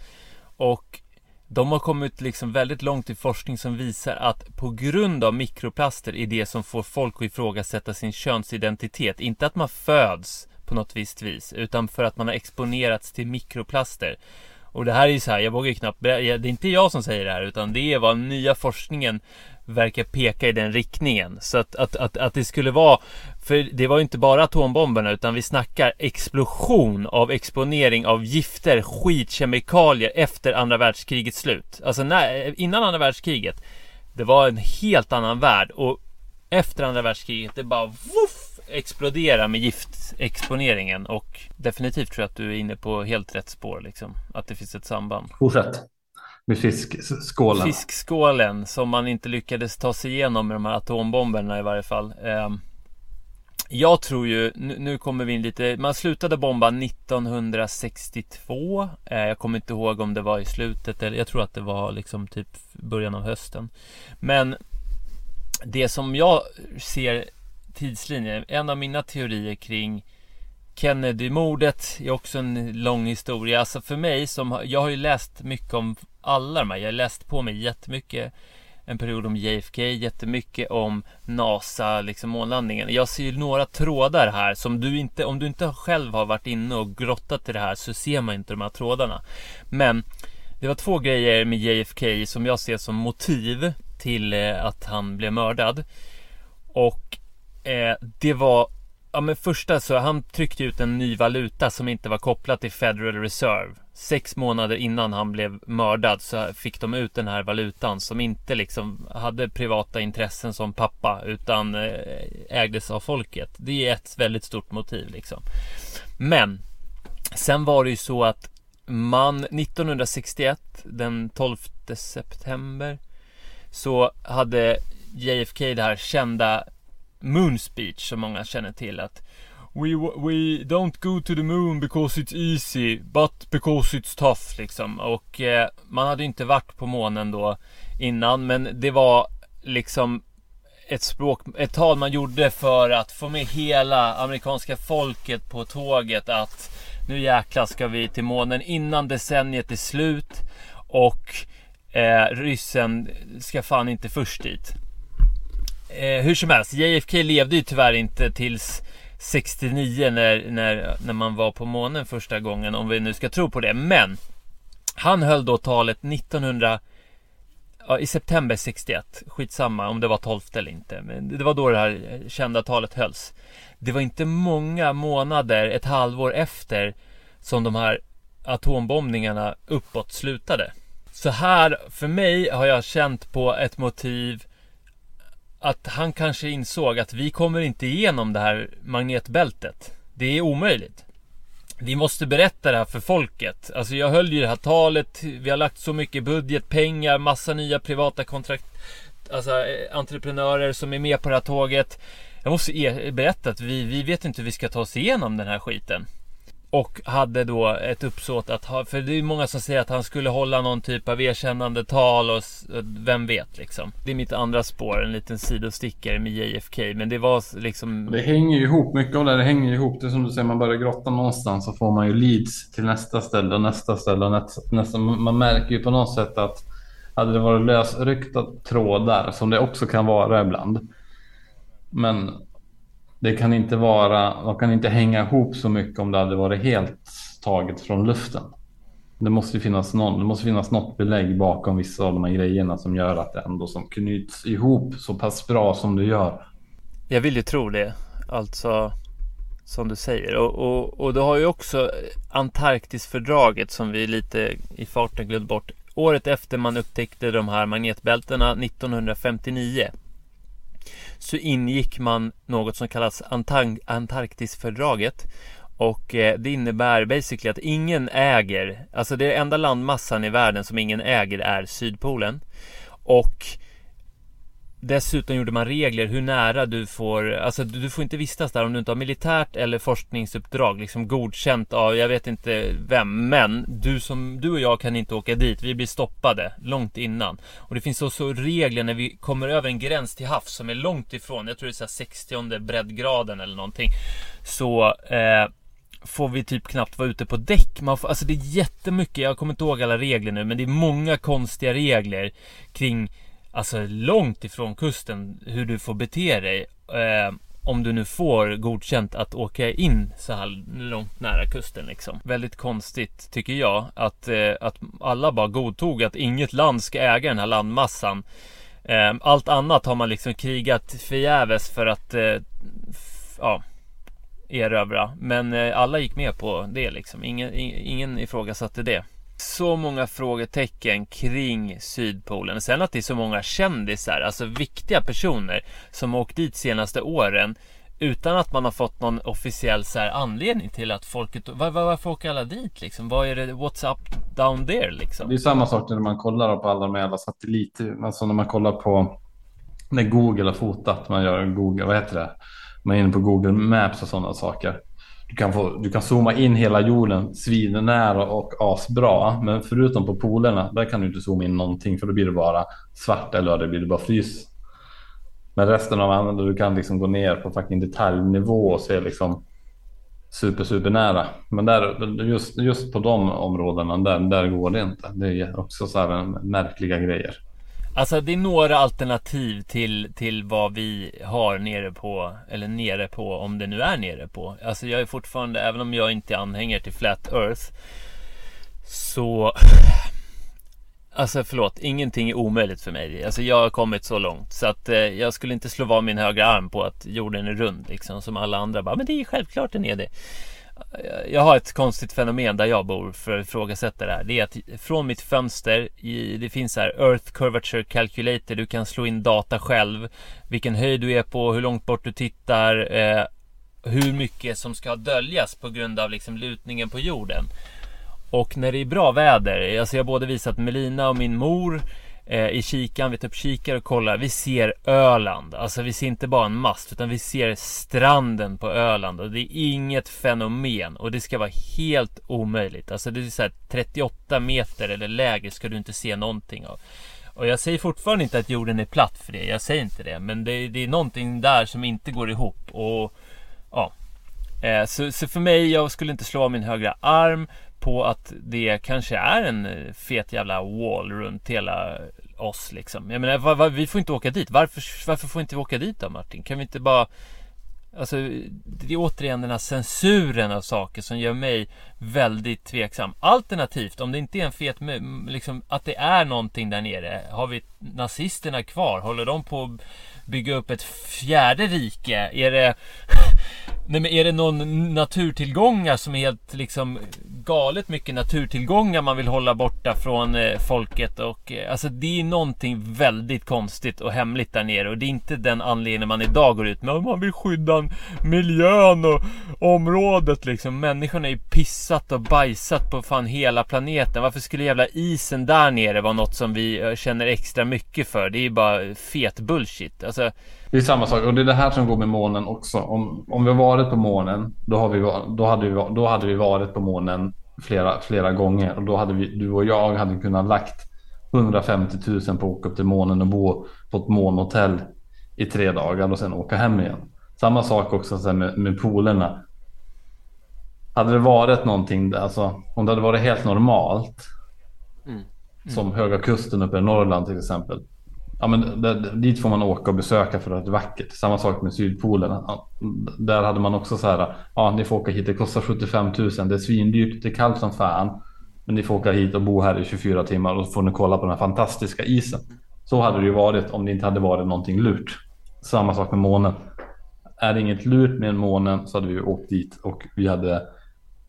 Och de har kommit liksom väldigt långt i forskning som visar att på grund av mikroplaster är det som får folk att ifrågasätta sin könsidentitet. Inte att man föds på något visst vis, utan för att man har exponerats till mikroplaster. Och det här är ju så här, jag vågar ju knappt Det är inte jag som säger det här utan det är vad nya forskningen verkar peka i den riktningen. Så att, att, att, att det skulle vara för det var ju inte bara atombomberna utan vi snackar explosion av exponering av gifter, skit, kemikalier efter andra världskrigets slut. Alltså när, innan andra världskriget Det var en helt annan värld och efter andra världskriget det bara woof, explodera med giftexponeringen och definitivt tror jag att du är inne på helt rätt spår liksom. Att det finns ett samband. Fortsätt. Med fiskskålen. Fiskskålen som man inte lyckades ta sig igenom med de här atombomberna i varje fall. Jag tror ju, nu kommer vi in lite, man slutade bomba 1962. Eh, jag kommer inte ihåg om det var i slutet eller jag tror att det var liksom typ början av hösten. Men det som jag ser tidslinjen, En av mina teorier kring Kennedy-mordet är också en lång historia. Alltså för mig som, jag har ju läst mycket om alla de här. Jag har läst på mig jättemycket en period om JFK, jättemycket om NASA, liksom månlandningen. Jag ser ju några trådar här som du inte, om du inte själv har varit inne och grottat i det här så ser man inte de här trådarna. Men det var två grejer med JFK som jag ser som motiv till eh, att han blev mördad. Och Eh, det var Ja men första så han tryckte ut en ny valuta som inte var kopplad till Federal Reserve. Sex månader innan han blev mördad så fick de ut den här valutan som inte liksom hade privata intressen som pappa utan eh, ägdes av folket. Det är ett väldigt stort motiv liksom. Men sen var det ju så att man 1961 den 12 september så hade JFK det här kända Moon Speech som många känner till att We, we don't go to the moon because it's easy but because it's tough liksom och eh, man hade inte varit på månen då innan men det var liksom ett språk, ett tal man gjorde för att få med hela amerikanska folket på tåget att nu jäklar ska vi till månen innan decenniet är slut och eh, ryssen ska fan inte först dit. Eh, hur som helst, JFK levde ju tyvärr inte tills 69 när, när, när man var på månen första gången om vi nu ska tro på det. Men han höll då talet 1900 ja, i september 61. Skitsamma om det var 12 eller inte. Men det var då det här kända talet hölls. Det var inte många månader, ett halvår efter som de här atombombningarna uppåt slutade. Så här, för mig har jag känt på ett motiv att han kanske insåg att vi kommer inte igenom det här magnetbältet. Det är omöjligt. Vi måste berätta det här för folket. Alltså jag höll ju det här talet. Vi har lagt så mycket budget, pengar, massa nya privata kontrakt. Alltså eh, entreprenörer som är med på det här tåget. Jag måste e-, berätta att vi, vi vet inte hur vi ska ta oss igenom den här skiten. Och hade då ett uppsåt att ha, för det är många som säger att han skulle hålla någon typ av erkännande tal och eh, vem vet liksom. Det är mitt andra spår, en liten sidostickare med JFK. Men det var liksom... Det hänger ju ihop, mycket av det, det hänger ju ihop. Det är som du säger, man börjar grotta någonstans så får man ju leads till nästa ställe och nästa ställe och nästa. nästa. Man märker ju på något sätt att hade det varit lösryckta trådar, som det också kan vara ibland. Men det kan inte vara, de kan inte hänga ihop så mycket om det hade varit helt taget från luften. Det måste finnas någon, det måste finnas något belägg bakom vissa av de här grejerna som gör att det ändå som knyts ihop så pass bra som det gör. Jag vill ju tro det. Alltså som du säger. Och, och, och du har ju också Antarktisfördraget som vi lite i farten glömde bort. Året efter man upptäckte de här magnetbältena 1959 så ingick man något som kallas Antarktisfördraget Och eh, det innebär basically att ingen äger, alltså det enda landmassan i världen som ingen äger är Sydpolen. Och Dessutom gjorde man regler hur nära du får, alltså du får inte vistas där om du inte har militärt eller forskningsuppdrag liksom godkänt av, jag vet inte vem, men du som, du och jag kan inte åka dit, vi blir stoppade långt innan. Och det finns också regler när vi kommer över en gräns till havs som är långt ifrån, jag tror det är så 60 breddgraden eller någonting. Så eh, får vi typ knappt vara ute på däck. Man får, alltså det är jättemycket, jag kommer inte ihåg alla regler nu, men det är många konstiga regler kring alltså långt ifrån kusten hur du får bete dig. Eh, om du nu får godkänt att åka in så här långt nära kusten liksom. Väldigt konstigt tycker jag att, eh, att alla bara godtog att inget land ska äga den här landmassan. Eh, allt annat har man liksom krigat förgäves för att eh, ja, erövra. Men eh, alla gick med på det liksom. Ingen, ingen ifrågasatte det så många frågetecken kring Sydpolen. Sen att det är så många kändisar, alltså viktiga personer som har åkt dit senaste åren utan att man har fått någon officiell så här, anledning till att folket... Var, var, varför åker alla dit liksom? Vad är det? What's up down there liksom? Det är samma sak när man kollar på alla de jävla satelliter. Alltså när man kollar på när Google har fotat. Man gör Google, vad heter det? Man är inne på Google Maps och sådana saker du kan, få, du kan zooma in hela jorden svinnära och asbra. Men förutom på polerna, där kan du inte zooma in någonting för då blir det bara svart eller det blir det bara frys. Men resten av andra, du kan liksom gå ner på fucking detaljnivå och se liksom super, super nära. Men där, just, just på de områdena, där, där går det inte. Det är också så här märkliga grejer. Alltså det är några alternativ till, till vad vi har nere på, eller nere på, om det nu är nere på. Alltså jag är fortfarande, även om jag inte är anhängare till Flat Earth, så... Alltså förlåt, ingenting är omöjligt för mig. Alltså jag har kommit så långt så att eh, jag skulle inte slå av min högra arm på att jorden är rund liksom som alla andra bara, men det är självklart den är det jag har ett konstigt fenomen där jag bor för att ifrågasätta det här. Det är att från mitt fönster, i, det finns här Earth Curvature Calculator, du kan slå in data själv, vilken höjd du är på, hur långt bort du tittar, eh, hur mycket som ska döljas på grund av liksom lutningen på jorden. Och när det är bra väder, alltså jag har både visat Melina och min mor eh, i kikan, vi tar upp kikare och kollar. Vi ser Öland. Alltså vi ser inte bara en mast utan vi ser stranden på Öland och det är inget fenomen och det ska vara helt omöjligt. Alltså det är såhär, 38 meter eller lägre ska du inte se någonting av. Och jag säger fortfarande inte att jorden är platt för det. Jag säger inte det. Men det, det är någonting där som inte går ihop. Och ja. Eh, så, så, för mig, jag skulle inte slå av min högra arm på att det kanske är en eh, fet jävla wall runt hela oss liksom. Jag menar, va, va, vi får inte åka dit. Varför, varför får inte vi åka dit då Martin? Kan vi inte bara... Alltså, det är återigen den här censuren av saker som gör mig väldigt tveksam. Alternativt, om det inte är en fet... Liksom, att det är någonting där nere. Har vi nazisterna kvar? Håller de på att bygga upp ett fjärde rike? Är det... Nej men är det någon naturtillgångar som är helt liksom galet mycket naturtillgångar man vill hålla borta från eh, folket och eh, alltså det är någonting väldigt konstigt och hemligt där nere och det är inte den anledningen man idag går ut med. Man vill skydda miljön och området liksom. Människorna är ju pissat och bajsat på fan hela planeten. Varför skulle jävla isen där nere vara något som vi eh, känner extra mycket för? Det är ju bara fet bullshit. Alltså det är samma sak och det är det här som går med månen också. Om, om vi har varit på månen, då, har vi, då, hade vi, då hade vi varit på månen flera, flera gånger och då hade vi, du och jag hade kunnat lagt 150 000 på att åka upp till månen och bo på ett månhotell i tre dagar och sen åka hem igen. Samma sak också med, med polerna. Hade det varit någonting, alltså om det hade varit helt normalt. Mm. Mm. Som Höga Kusten uppe i Norrland till exempel. Ja, men dit får man åka och besöka för att det är vackert. Samma sak med Sydpolen. Där hade man också så här. Ja, ni får åka hit. Det kostar 75 000. Det är svindyrt. Det är kallt som fan. Men ni får åka hit och bo här i 24 timmar och så får ni kolla på den här fantastiska isen. Så hade det ju varit om det inte hade varit någonting lurt. Samma sak med månen. Är det inget lurt med månen så hade vi åkt dit och vi hade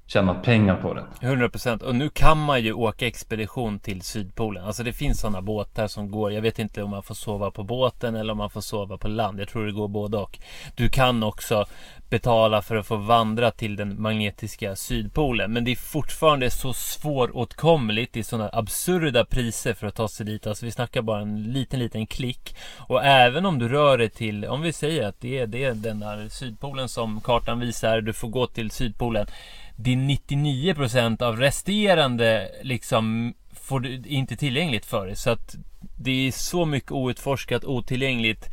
Tjäna pengar på det. 100% och nu kan man ju åka expedition till Sydpolen. Alltså det finns sådana båtar som går. Jag vet inte om man får sova på båten eller om man får sova på land. Jag tror det går både och. Du kan också betala för att få vandra till den magnetiska sydpolen. Men det är fortfarande så svåråtkomligt i sådana absurda priser för att ta sig dit. Alltså vi snackar bara en liten, liten klick. Och även om du rör dig till, om vi säger att det är, det är den där sydpolen som kartan visar, du får gå till sydpolen. Det är 99% av resterande liksom får du inte tillgängligt för dig. Så att det är så mycket outforskat, otillgängligt.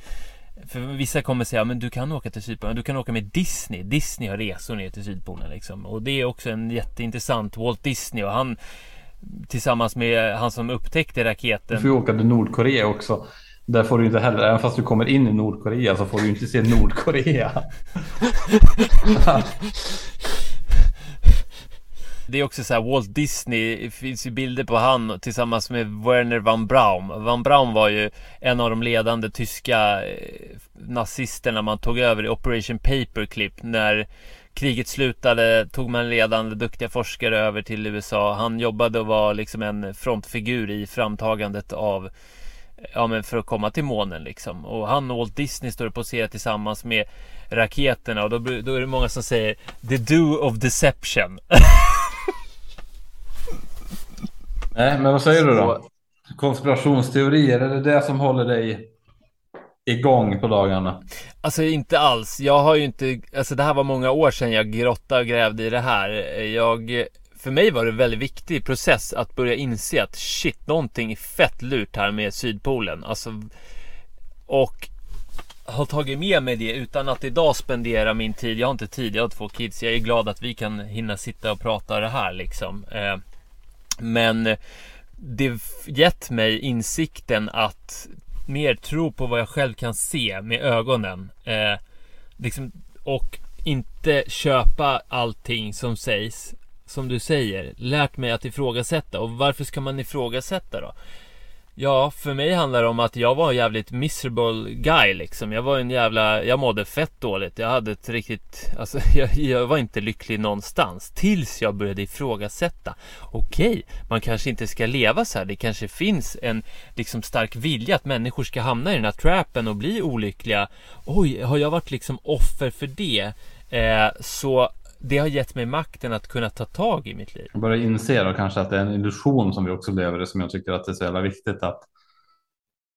För vissa kommer säga, men du kan åka till Sydpolen, du kan åka med Disney. Disney har resor ner till Sydpolen liksom. Och det är också en jätteintressant Walt Disney och han tillsammans med han som upptäckte raketen. Du får ju åka till Nordkorea också. Där får du inte heller, även fast du kommer in i Nordkorea så får du inte se Nordkorea. Det är också så här, Walt Disney, det finns ju bilder på han tillsammans med Werner von Braun. Von Braun var ju en av de ledande tyska eh, nazisterna man tog över i Operation Paperclip. När kriget slutade tog man ledande duktiga forskare över till USA. Han jobbade och var liksom en frontfigur i framtagandet av Ja men för att komma till månen liksom. Och han och Walt Disney står och poserar tillsammans med raketerna och då, då är det många som säger The do of deception. Nej, men vad säger du då? Konspirationsteorier, är det det som håller dig igång på dagarna? Alltså inte alls. Jag har ju inte, alltså det här var många år sedan jag grottade och grävde i det här. Jag, för mig var det en väldigt viktig process att börja inse att shit, någonting är fett lurt här med Sydpolen. Alltså, och har tagit med mig det utan att idag spendera min tid. Jag har inte tid, jag har två kids. Jag är glad att vi kan hinna sitta och prata det här liksom. Men det gett mig insikten att mer tro på vad jag själv kan se med ögonen. Eh, liksom, och inte köpa allting som sägs. Som du säger, lärt mig att ifrågasätta. Och varför ska man ifrågasätta då? Ja, för mig handlar det om att jag var en jävligt miserable guy liksom. Jag var en jävla, jag mådde fett dåligt. Jag hade ett riktigt, alltså jag, jag var inte lycklig någonstans. Tills jag började ifrågasätta. Okej, man kanske inte ska leva så här. Det kanske finns en liksom stark vilja att människor ska hamna i den här trappen och bli olyckliga. Oj, har jag varit liksom offer för det? Eh, så det har gett mig makten att kunna ta tag i mitt liv. Jag börjar inse då kanske att det är en illusion som vi också lever i som jag tycker att det är så jävla viktigt att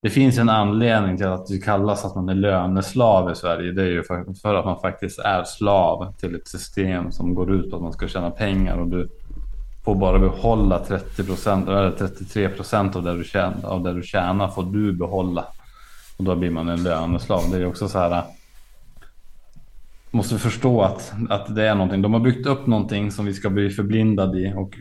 det finns en anledning till att det kallas att man är löneslav i Sverige. Det är ju för, för att man faktiskt är slav till ett system som går ut på att man ska tjäna pengar och du får bara behålla 30 procent eller 33 procent av det du tjänar, av det du tjänar får du behålla. Och då blir man en löneslav. Det är också så här måste förstå att, att det är någonting. De har byggt upp någonting som vi ska bli förblindade i och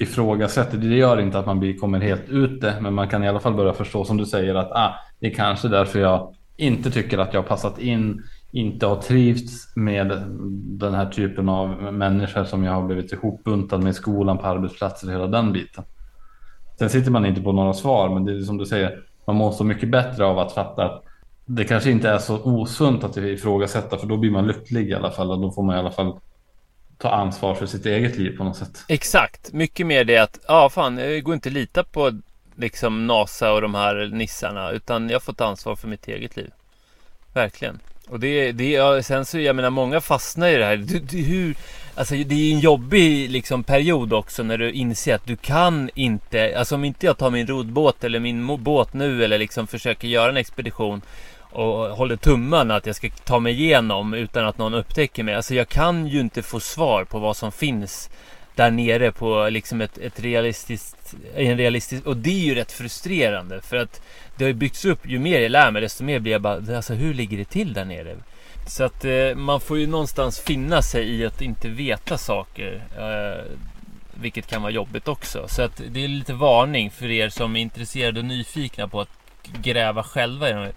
ifrågasätter. Det gör inte att man blir, kommer helt ute, men man kan i alla fall börja förstå som du säger att ah, det är kanske därför jag inte tycker att jag har passat in, inte har trivts med den här typen av människor som jag har blivit ihopbuntad med i skolan, på arbetsplatser, hela den biten. Sen sitter man inte på några svar, men det är som du säger, man mår så mycket bättre av att fatta att det kanske inte är så osunt att ifrågasätta för då blir man lycklig i alla fall och då får man i alla fall ta ansvar för sitt eget liv på något sätt. Exakt, mycket mer det att ja fan, det går inte att lita på liksom NASA och de här nissarna utan jag får ta ansvar för mitt eget liv. Verkligen. Och det, det ja, sen så, jag menar många fastnar i det här. Du, du, hur, alltså det är en jobbig liksom period också när du inser att du kan inte, alltså om inte jag tar min roddbåt eller min båt nu eller liksom försöker göra en expedition och håller tummarna att jag ska ta mig igenom utan att någon upptäcker mig. Alltså jag kan ju inte få svar på vad som finns där nere på liksom ett, ett realistiskt, en realistisk, och det är ju rätt frustrerande för att det har ju byggts upp, ju mer jag lär mig desto mer blir jag bara, alltså hur ligger det till där nere? Så att eh, man får ju någonstans finna sig i att inte veta saker. Eh, vilket kan vara jobbigt också. Så att det är lite varning för er som är intresserade och nyfikna på att gräva själva i de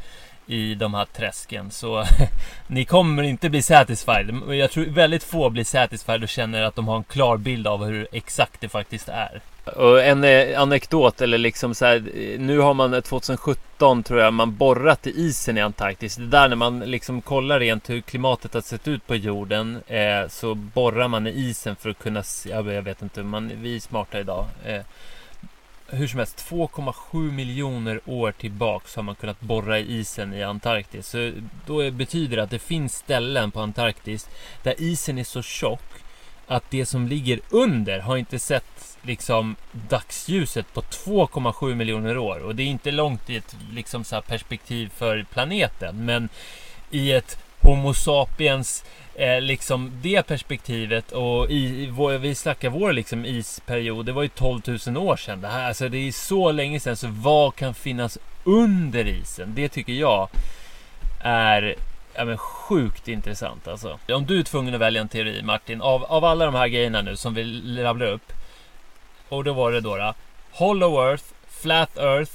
i de här träsken. Så ni kommer inte bli satisfied. Jag tror väldigt få blir satisfied och känner att de har en klar bild av hur exakt det faktiskt är. Och en eh, anekdot eller liksom så här, eh, Nu har man eh, 2017 tror jag man borrat i isen i Antarktis. Det där när man liksom kollar rent hur klimatet har sett ut på jorden. Eh, så borrar man i isen för att kunna se. Jag vet inte, man, vi är smarta idag. Eh, hur som helst, 2,7 miljoner år tillbaks har man kunnat borra i isen i Antarktis. Så då betyder det att det finns ställen på Antarktis där isen är så tjock att det som ligger under har inte sett liksom dagsljuset på 2,7 miljoner år. Och det är inte långt i ett liksom så perspektiv för planeten. Men i ett Homo sapiens eh, liksom det perspektivet och i, vår, vi snackar vår liksom isperiod. Det var ju 12 000 år sedan. Det här, alltså det är så länge sedan. Så vad kan finnas under isen? Det tycker jag är ja, men sjukt intressant alltså. Om du är tvungen att välja en teori Martin, av, av alla de här grejerna nu som vi rabblar upp. Och då var det då, då Hollow Earth, Flat Earth,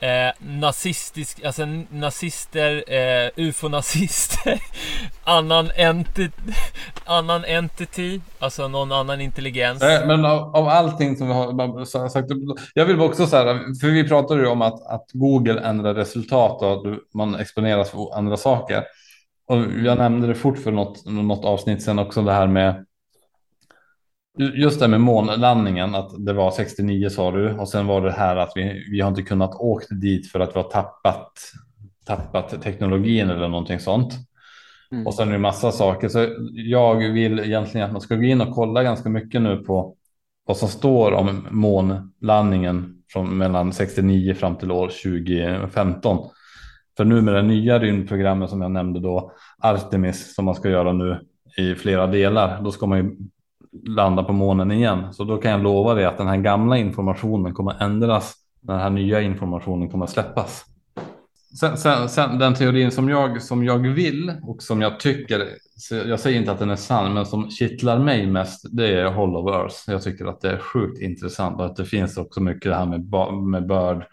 eh, nazistisk, alltså nazister, eh, ufo-nazister, annan, enti, annan entity, alltså någon annan intelligens. Nej, men av, av allting som vi har sagt, jag vill också säga, för vi pratade ju om att, att Google ändrar resultat och att man exponeras för andra saker. Och jag nämnde det fort för något, något avsnitt sen också det här med Just det med månlandningen, att det var 69 sa du och sen var det här att vi, vi har inte kunnat åka dit för att vi har tappat, tappat teknologin eller någonting sånt. Mm. Och sen är det massa saker. Så jag vill egentligen att man ska gå in och kolla ganska mycket nu på vad som står om månlandningen från mellan 69 fram till år 2015. För nu med det nya rymdprogrammet som jag nämnde då, Artemis, som man ska göra nu i flera delar, då ska man ju landa på månen igen. Så då kan jag lova dig att den här gamla informationen kommer ändras. när Den här nya informationen kommer släppas. Sen, sen, sen, den teorin som jag, som jag vill och som jag tycker, jag säger inte att den är sann, men som kittlar mig mest, det är Hall of Earth. Jag tycker att det är sjukt intressant och att det finns också mycket det här med, med börd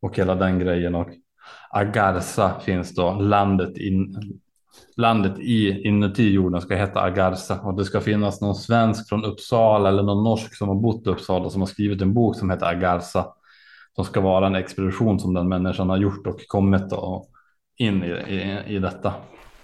och hela den grejen. Och Agarsa finns då, landet, in, landet i, inuti jorden ska heta Agarsa och det ska finnas någon svensk från Uppsala eller någon norsk som har bott i Uppsala som har skrivit en bok som heter Agarsa som ska vara en expedition som den människan har gjort och kommit och in i, i, i detta.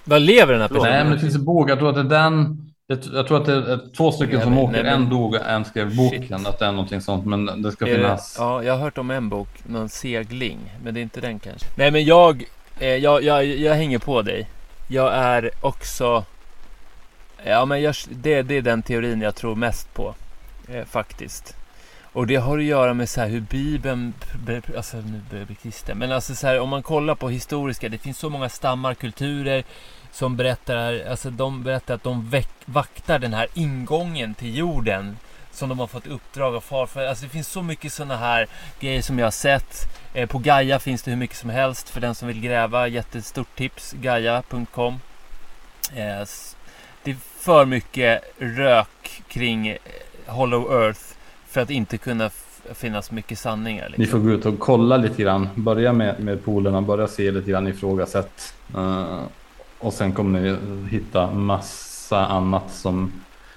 Vad lever den här personen? Nej, men det finns en bok. Jag tror att det är den. Jag tror att det är två stycken som åker. En dog och en skrev boken. Shit. Att det är någonting sånt. Men det ska är finnas. Det, ja, jag har hört om en bok. Någon segling. Men det är inte den kanske. Nej, men jag, eh, jag, jag, jag hänger på dig. Jag är också... Ja, men jag, det, det är den teorin jag tror mest på. Eh, faktiskt. Och det har att göra med så hur Bibeln, alltså nu börjar jag bli kristen, men alltså så här, om man kollar på historiska, det finns så många stammar, kulturer som berättar, alltså de berättar att de väck, vaktar den här ingången till jorden som de har fått uppdrag av farfar. Alltså det finns så mycket sådana här grejer som jag har sett. Eh, på Gaia finns det hur mycket som helst för den som vill gräva. Jättestort tips, gaia.com. Eh, det är för mycket rök kring eh, Hollow Earth för att inte kunna finnas mycket sanningar. Liksom. Ni får gå ut och kolla lite grann. Börja med, med polerna, börja se lite grann ifrågasätt. Uh, och sen kommer ni hitta massa annat som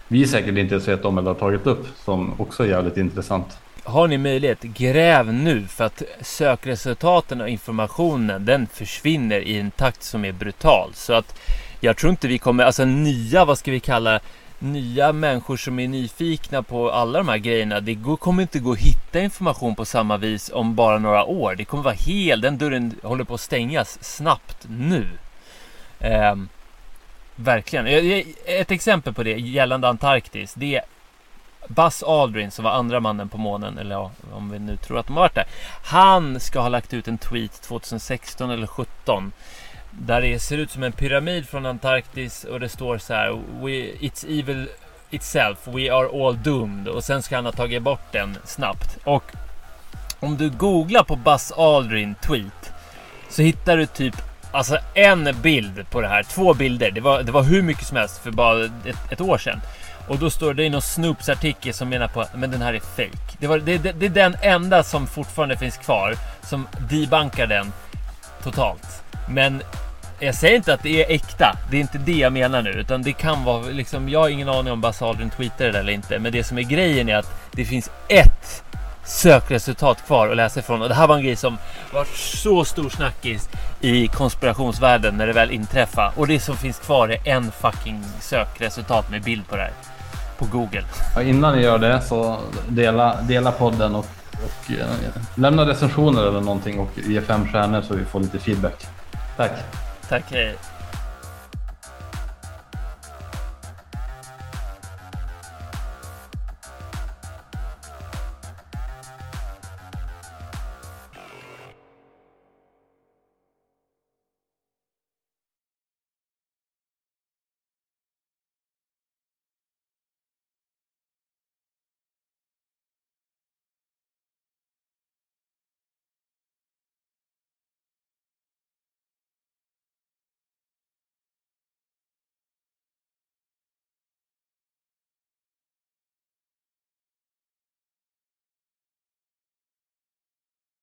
vi säkert inte sett om eller har tagit upp som också är jävligt intressant. Har ni möjlighet, gräv nu för att sökresultaten och informationen den försvinner i en takt som är brutal. Så att jag tror inte vi kommer, alltså nya, vad ska vi kalla nya människor som är nyfikna på alla de här grejerna. Det kommer inte gå att hitta information på samma vis om bara några år. Det kommer vara helt, den dörren håller på att stängas snabbt nu. Eh, verkligen. Ett exempel på det gällande Antarktis. Det är Buzz Aldrin som var andra mannen på månen, eller ja, om vi nu tror att de har varit där. Han ska ha lagt ut en tweet 2016 eller 2017 där det ser ut som en pyramid från Antarktis och det står så här We, It's evil itself, we are all doomed. Och sen ska han ha tagit bort den snabbt. Och om du googlar på Buzz Aldrin tweet så hittar du typ alltså en bild på det här. Två bilder. Det var, det var hur mycket som helst för bara ett, ett år sedan. Och då står det i någon Snoops artikel som menar på att men den här är fake. Det, var, det, det, det är den enda som fortfarande finns kvar som debankar den totalt. Men jag säger inte att det är äkta. Det är inte det jag menar nu, utan det kan vara liksom. Jag har ingen aning om Buzz tweetade det eller inte, men det som är grejen är att det finns ett sökresultat kvar att läsa ifrån och det här var en grej som var så stor snackis i konspirationsvärlden när det väl inträffade och det som finns kvar är en fucking sökresultat med bild på det här på Google. Ja, innan ni gör det så dela, dela podden och Och eh, lämna recensioner eller någonting och ge fem stjärnor så vi får lite feedback. Tack! Tack, hej!